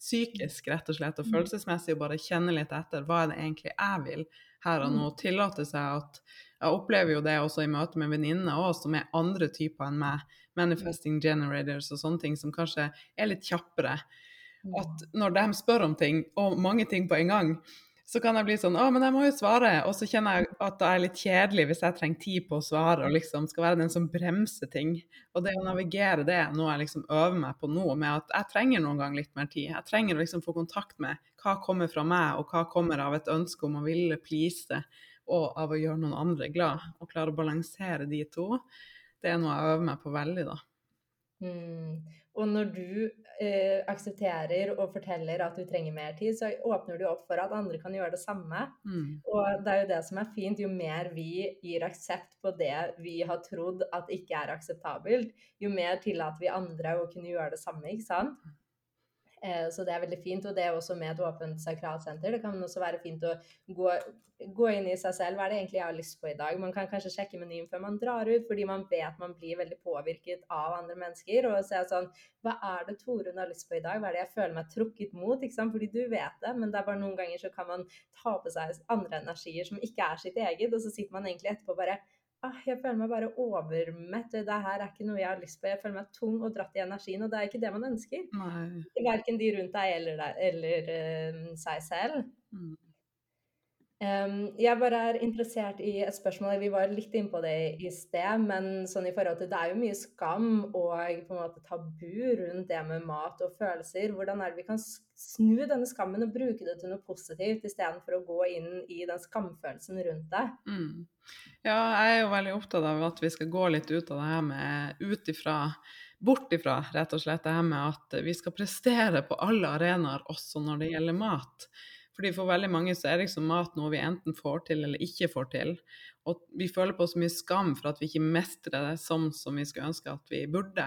psykisk, rett og slett, og Mm. følelsesmessig, og bare kjenne litt etter hva er det egentlig jeg vil her og nå. Tillate seg at Jeg opplever jo det også i møte med venninner som er andre typer enn meg. Manifesting generators og sånne ting som kanskje er litt kjappere. At når de spør om ting, og mange ting på en gang, så kan jeg bli sånn Å, men jeg må jo svare. Og så kjenner jeg at det er litt kjedelig hvis jeg trenger tid på å svare og liksom skal være den som bremser ting. Og det å navigere det er noe jeg liksom øver meg på nå, med at jeg trenger noen gang litt mer tid. Jeg trenger å liksom få kontakt med hva kommer fra meg, og hva kommer av et ønske om å ville please, og av å gjøre noen andre glad. Og klare å balansere de to. Det er noe jeg øver meg på veldig, da. Mm. Og når du eh, aksepterer og forteller at du trenger mer tid, så åpner du opp for at andre kan gjøre det samme. Mm. Og det er jo det som er fint. Jo mer vi gir aksept på det vi har trodd at ikke er akseptabelt, jo mer tillater vi andre å kunne gjøre det samme, ikke sant? Eh, Så det er veldig fint. Og det er også med et åpent sakralsenter. Det kan også være fint å gå, gå inn i seg selv. Hva er det egentlig jeg har lyst på i dag? Man kan kanskje sjekke menyen før man drar ut, fordi man vet man blir veldig påvirket av andre mennesker. Og se sånn Hva er det Torunn har lyst på i dag? Hva er det jeg føler meg trukket mot? Ikke sant? Fordi du vet det, men det er bare noen ganger så kan man ta på seg andre energier som ikke er sitt eget, og så sitter man egentlig etterpå bare jeg føler meg bare overmett. Det her er ikke noe jeg har lyst på. Jeg føler meg tung og dratt i energien, og det er ikke det man ønsker. Nei. Verken de rundt deg eller, eller uh, seg selv. Mm. Um, jeg bare er interessert i et spørsmål. Vi var litt inne på det i sted, men sånn i forhold til det er jo mye skam og på en måte tabu rundt det med mat og følelser. Hvordan er det vi kan snu denne skammen og bruke det til noe positivt, istedenfor å gå inn i den skamfølelsen rundt det? Mm. Ja, jeg er jo veldig opptatt av at vi skal gå litt ut av det her med ut ifra Bort ifra rett og slett det her med at vi skal prestere på alle arenaer, også når det gjelder mat. Fordi For veldig mange så er liksom mat noe vi enten får til eller ikke får til. Og vi føler på så mye skam for at vi ikke mestrer det sånn som vi skulle ønske at vi burde.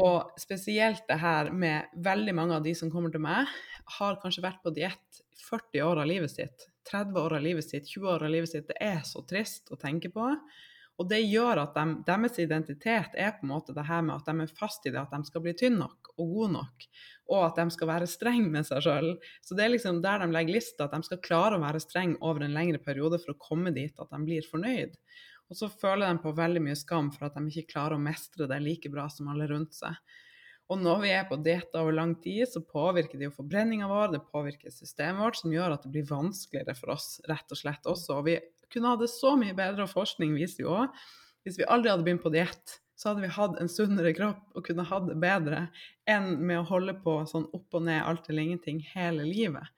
Og spesielt det her med veldig mange av de som kommer til meg, har kanskje vært på diett 40 år av livet sitt, 30 år av livet sitt, 20 år av livet sitt. Det er så trist å tenke på. Og det gjør at de, deres identitet er på en måte det her med at de er fast i det at de skal bli tynne nok og gode nok, og at de skal være strenge med seg sjøl. Så det er liksom der de legger lista, at de skal klare å være strenge over en lengre periode for å komme dit at de blir fornøyd. Og så føler de på veldig mye skam for at de ikke klarer å mestre det like bra som alle rundt seg. Og når vi er på diett over lang tid, så påvirker det jo forbrenninga vår, det påvirker systemet vårt, som gjør at det blir vanskeligere for oss, rett og slett også. Og vi kunne hatt det så mye bedre, og forskning viser jo òg, hvis vi aldri hadde begynt på diett, så hadde vi hatt en sunnere kropp og kunne hatt det bedre enn med å holde på sånn opp og ned, alt eller ingenting hele livet.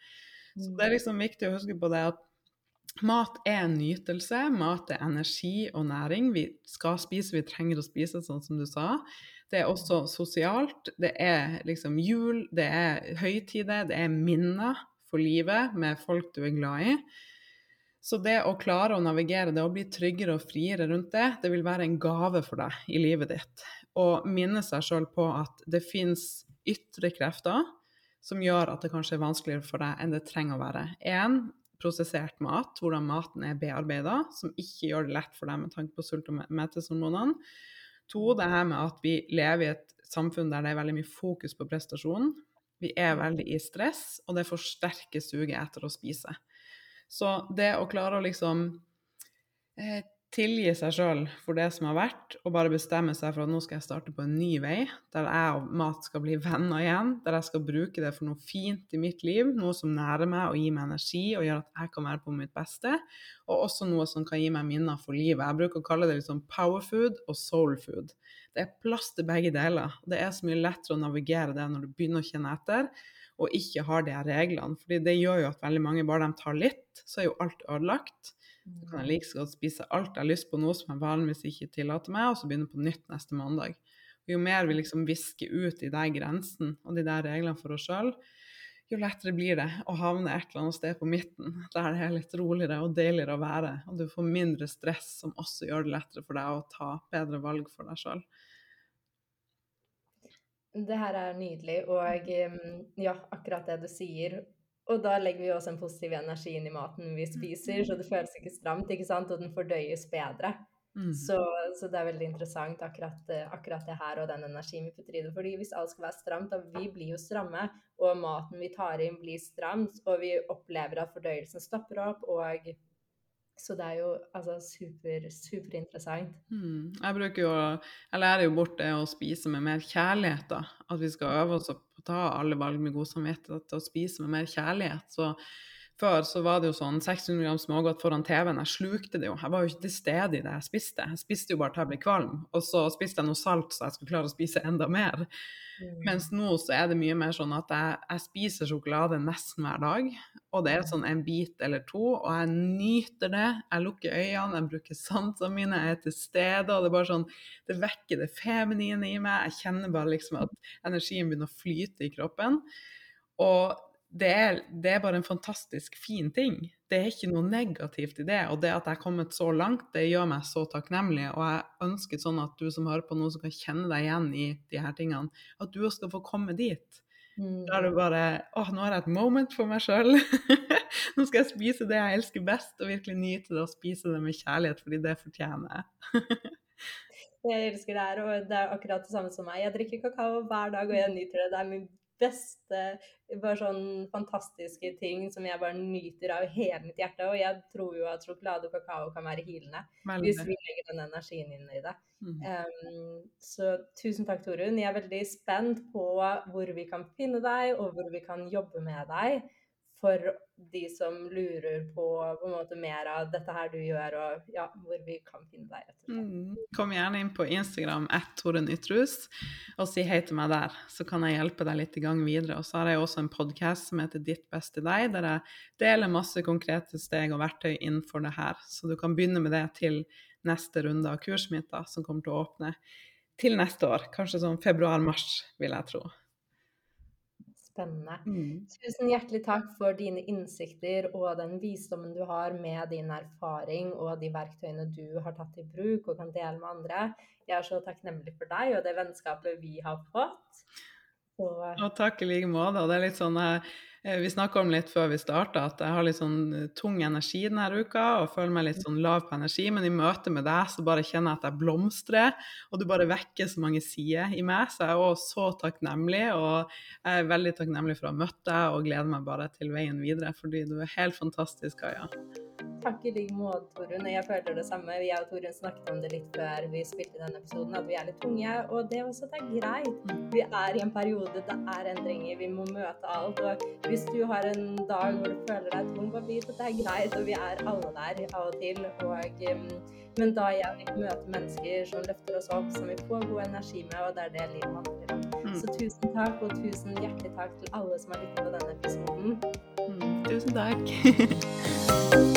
Så det er liksom viktig å huske på det at mat er en nytelse, mat er energi og næring. Vi skal spise, vi trenger å spise, sånn som du sa. Det er også sosialt. Det er liksom jul, det er høytider, det er minner for livet med folk du er glad i. Så det å klare å navigere det og bli tryggere og friere rundt det, det vil være en gave for deg i livet ditt. Og minne seg sjøl på at det fins ytre krefter som gjør at det kanskje er vanskeligere for deg enn det trenger å være. En, prosessert mat, hvordan maten er bearbeida, som ikke gjør det lett for deg med tanke på sult- og metteshormonene. To, det her med at vi lever i et samfunn der det er veldig mye fokus på prestasjon. Vi er veldig i stress, og det forsterker suget etter å spise. Så det å klare å liksom eh, tilgi seg sjøl for det som har vært, og bare bestemme seg for at nå skal jeg starte på en ny vei, der jeg og mat skal bli venner igjen, der jeg skal bruke det for noe fint i mitt liv, noe som nærer meg og gir meg energi og gjør at jeg kan være på mitt beste, og også noe som kan gi meg minner for livet. Jeg bruker å kalle det liksom powerfood og soulfood. Det er plass til begge deler. Det er så mye lettere å navigere det når du begynner å kjenne etter, og ikke har de reglene. fordi det gjør jo at veldig mange, bare de tar litt, så er jo alt ødelagt. Så kan jeg like så godt spise alt jeg har lyst på, noe som jeg vanligvis ikke tillater meg, og så begynne på nytt neste mandag. Jo mer vi liksom visker ut de der grensene og de der reglene for oss sjøl, jo lettere blir det å havne et eller annet sted på midten, der det er litt roligere og deiligere å være. Og du får mindre stress, som også gjør det lettere for deg å ta bedre valg for deg sjøl. Det her er nydelig, og ja, akkurat det du sier. Og da legger vi også en positiv energi inn i maten vi spiser, så det føles ikke stramt, ikke sant? og den fordøyes bedre. Mm. Så, så, det er veldig interessant akkurat, akkurat, det her og den energien vi putter i det. Fordi hvis alt skal være stramt, da vi blir jo stramme, og maten vi tar inn blir stramt, og vi opplever at fordøyelsen stopper opp, og så det er jo altså super, superinteressant. Mm. Jeg bruker jo Jeg lærer jo bort det å spise med mer kjærlighet, da. At vi skal øve oss på å ta alle valg med god samvittighet, og spise med mer kjærlighet. Så før så var det jo sånn 600 gram smågodt foran TV-en. Jeg slukte det jo. Jeg var jo ikke til stede i det jeg spiste. Jeg spiste jo bare til jeg ble kvalm. Og så spiste jeg noe salt så jeg skulle klare å spise enda mer. Mm. Mens nå så er det mye mer sånn at jeg, jeg, spiser sjokolade nesten hver dag. Og det er sånn en bit eller to, og jeg nyter det. Jeg lukker øynene, jeg bruker sansene mine, jeg er til stede. Og det er bare sånn Det vekker det feminine i meg. Jeg kjenner bare liksom at energien begynner å flyte i kroppen. Og det er, det er, bare en fantastisk fin ting. Det er ikke noe negativt i det. Og det at jeg er kommet så langt, det gjør meg så takknemlig. Og jeg ønsker sånn at du som hører på nå, som kan kjenne deg igjen i de her tingene, at du også skal få komme dit. Mm. Da er det bare åh, nå har jeg et moment for meg sjøl. nå skal jeg spise det jeg elsker best, og virkelig nyte det og spise det med kjærlighet, fordi det fortjener jeg. jeg elsker det her, og det er akkurat det samme som meg. Jeg drikker kakao hver dag, og jeg nyter det. Det er min beste bare sånn fantastiske ting som jeg bare nyter av hele mitt hjerte. Og jeg tror jo at sjokolade og kakao kan være hilende hvis vi legger den energien inn i det. Mm. Um, så tusen takk, Torunn. Jeg er veldig spent på hvor vi kan finne deg, og hvor vi kan jobbe med deg for de som lurer på, på måte, mer av dette her du gjør, og ja, hvor vi kan finne deg. Mm. Kom gjerne inn på Instagram og si hei til meg der, så kan jeg hjelpe deg litt i gang videre. Og så har jeg også en podkast som heter Ditt beste deg, der jeg deler masse konkrete steg og verktøy innenfor det her. Så du kan begynne med det til neste runde av kurset mitt, som kommer til å åpne til neste år. Kanskje sånn februar-mars, vil jeg tro. Spennende. Mm. Tusen hjertelig takk for dine innsikter og den visdommen du har med din erfaring og de verktøyene du har tatt i bruk og kan dele med andre. Jeg er så takknemlig for deg og det vennskapet vi har fått. Og, og takk i like måte. Det er litt sånn Eh, vi snakka om litt før vi starta at jeg har litt sånn eh, tung energi denne uka og føler meg litt sånn lav på energi, men i møte med deg så bare kjenner jeg at jeg blomstrer, og du bare vekker så mange sider i meg. Så jeg er òg så takknemlig, og jeg er veldig takknemlig for å ha møtt deg og gleder meg bare til veien videre, fordi du er helt fantastisk, Kaja. Takk i like måte, Torunn. Jeg føler det samme. Jeg og Torunn snakket om det litt før vi spilte denne episoden, at vi er litt tunge. Og det er også det er greit. Vi er i en periode, det er endringer, vi må møte alt. Og hvis du har en dag hvor du føler deg tung, bare vit at det er greit. Og vi er alle der av og til. Og, um, men da vi møter mennesker som løfter oss opp, som vi får god energi med, og det er det livet handler om. Mm. Så tusen takk, og tusen hjertelig takk til alle som har lyttet på denne episoden. Mm, tusen takk.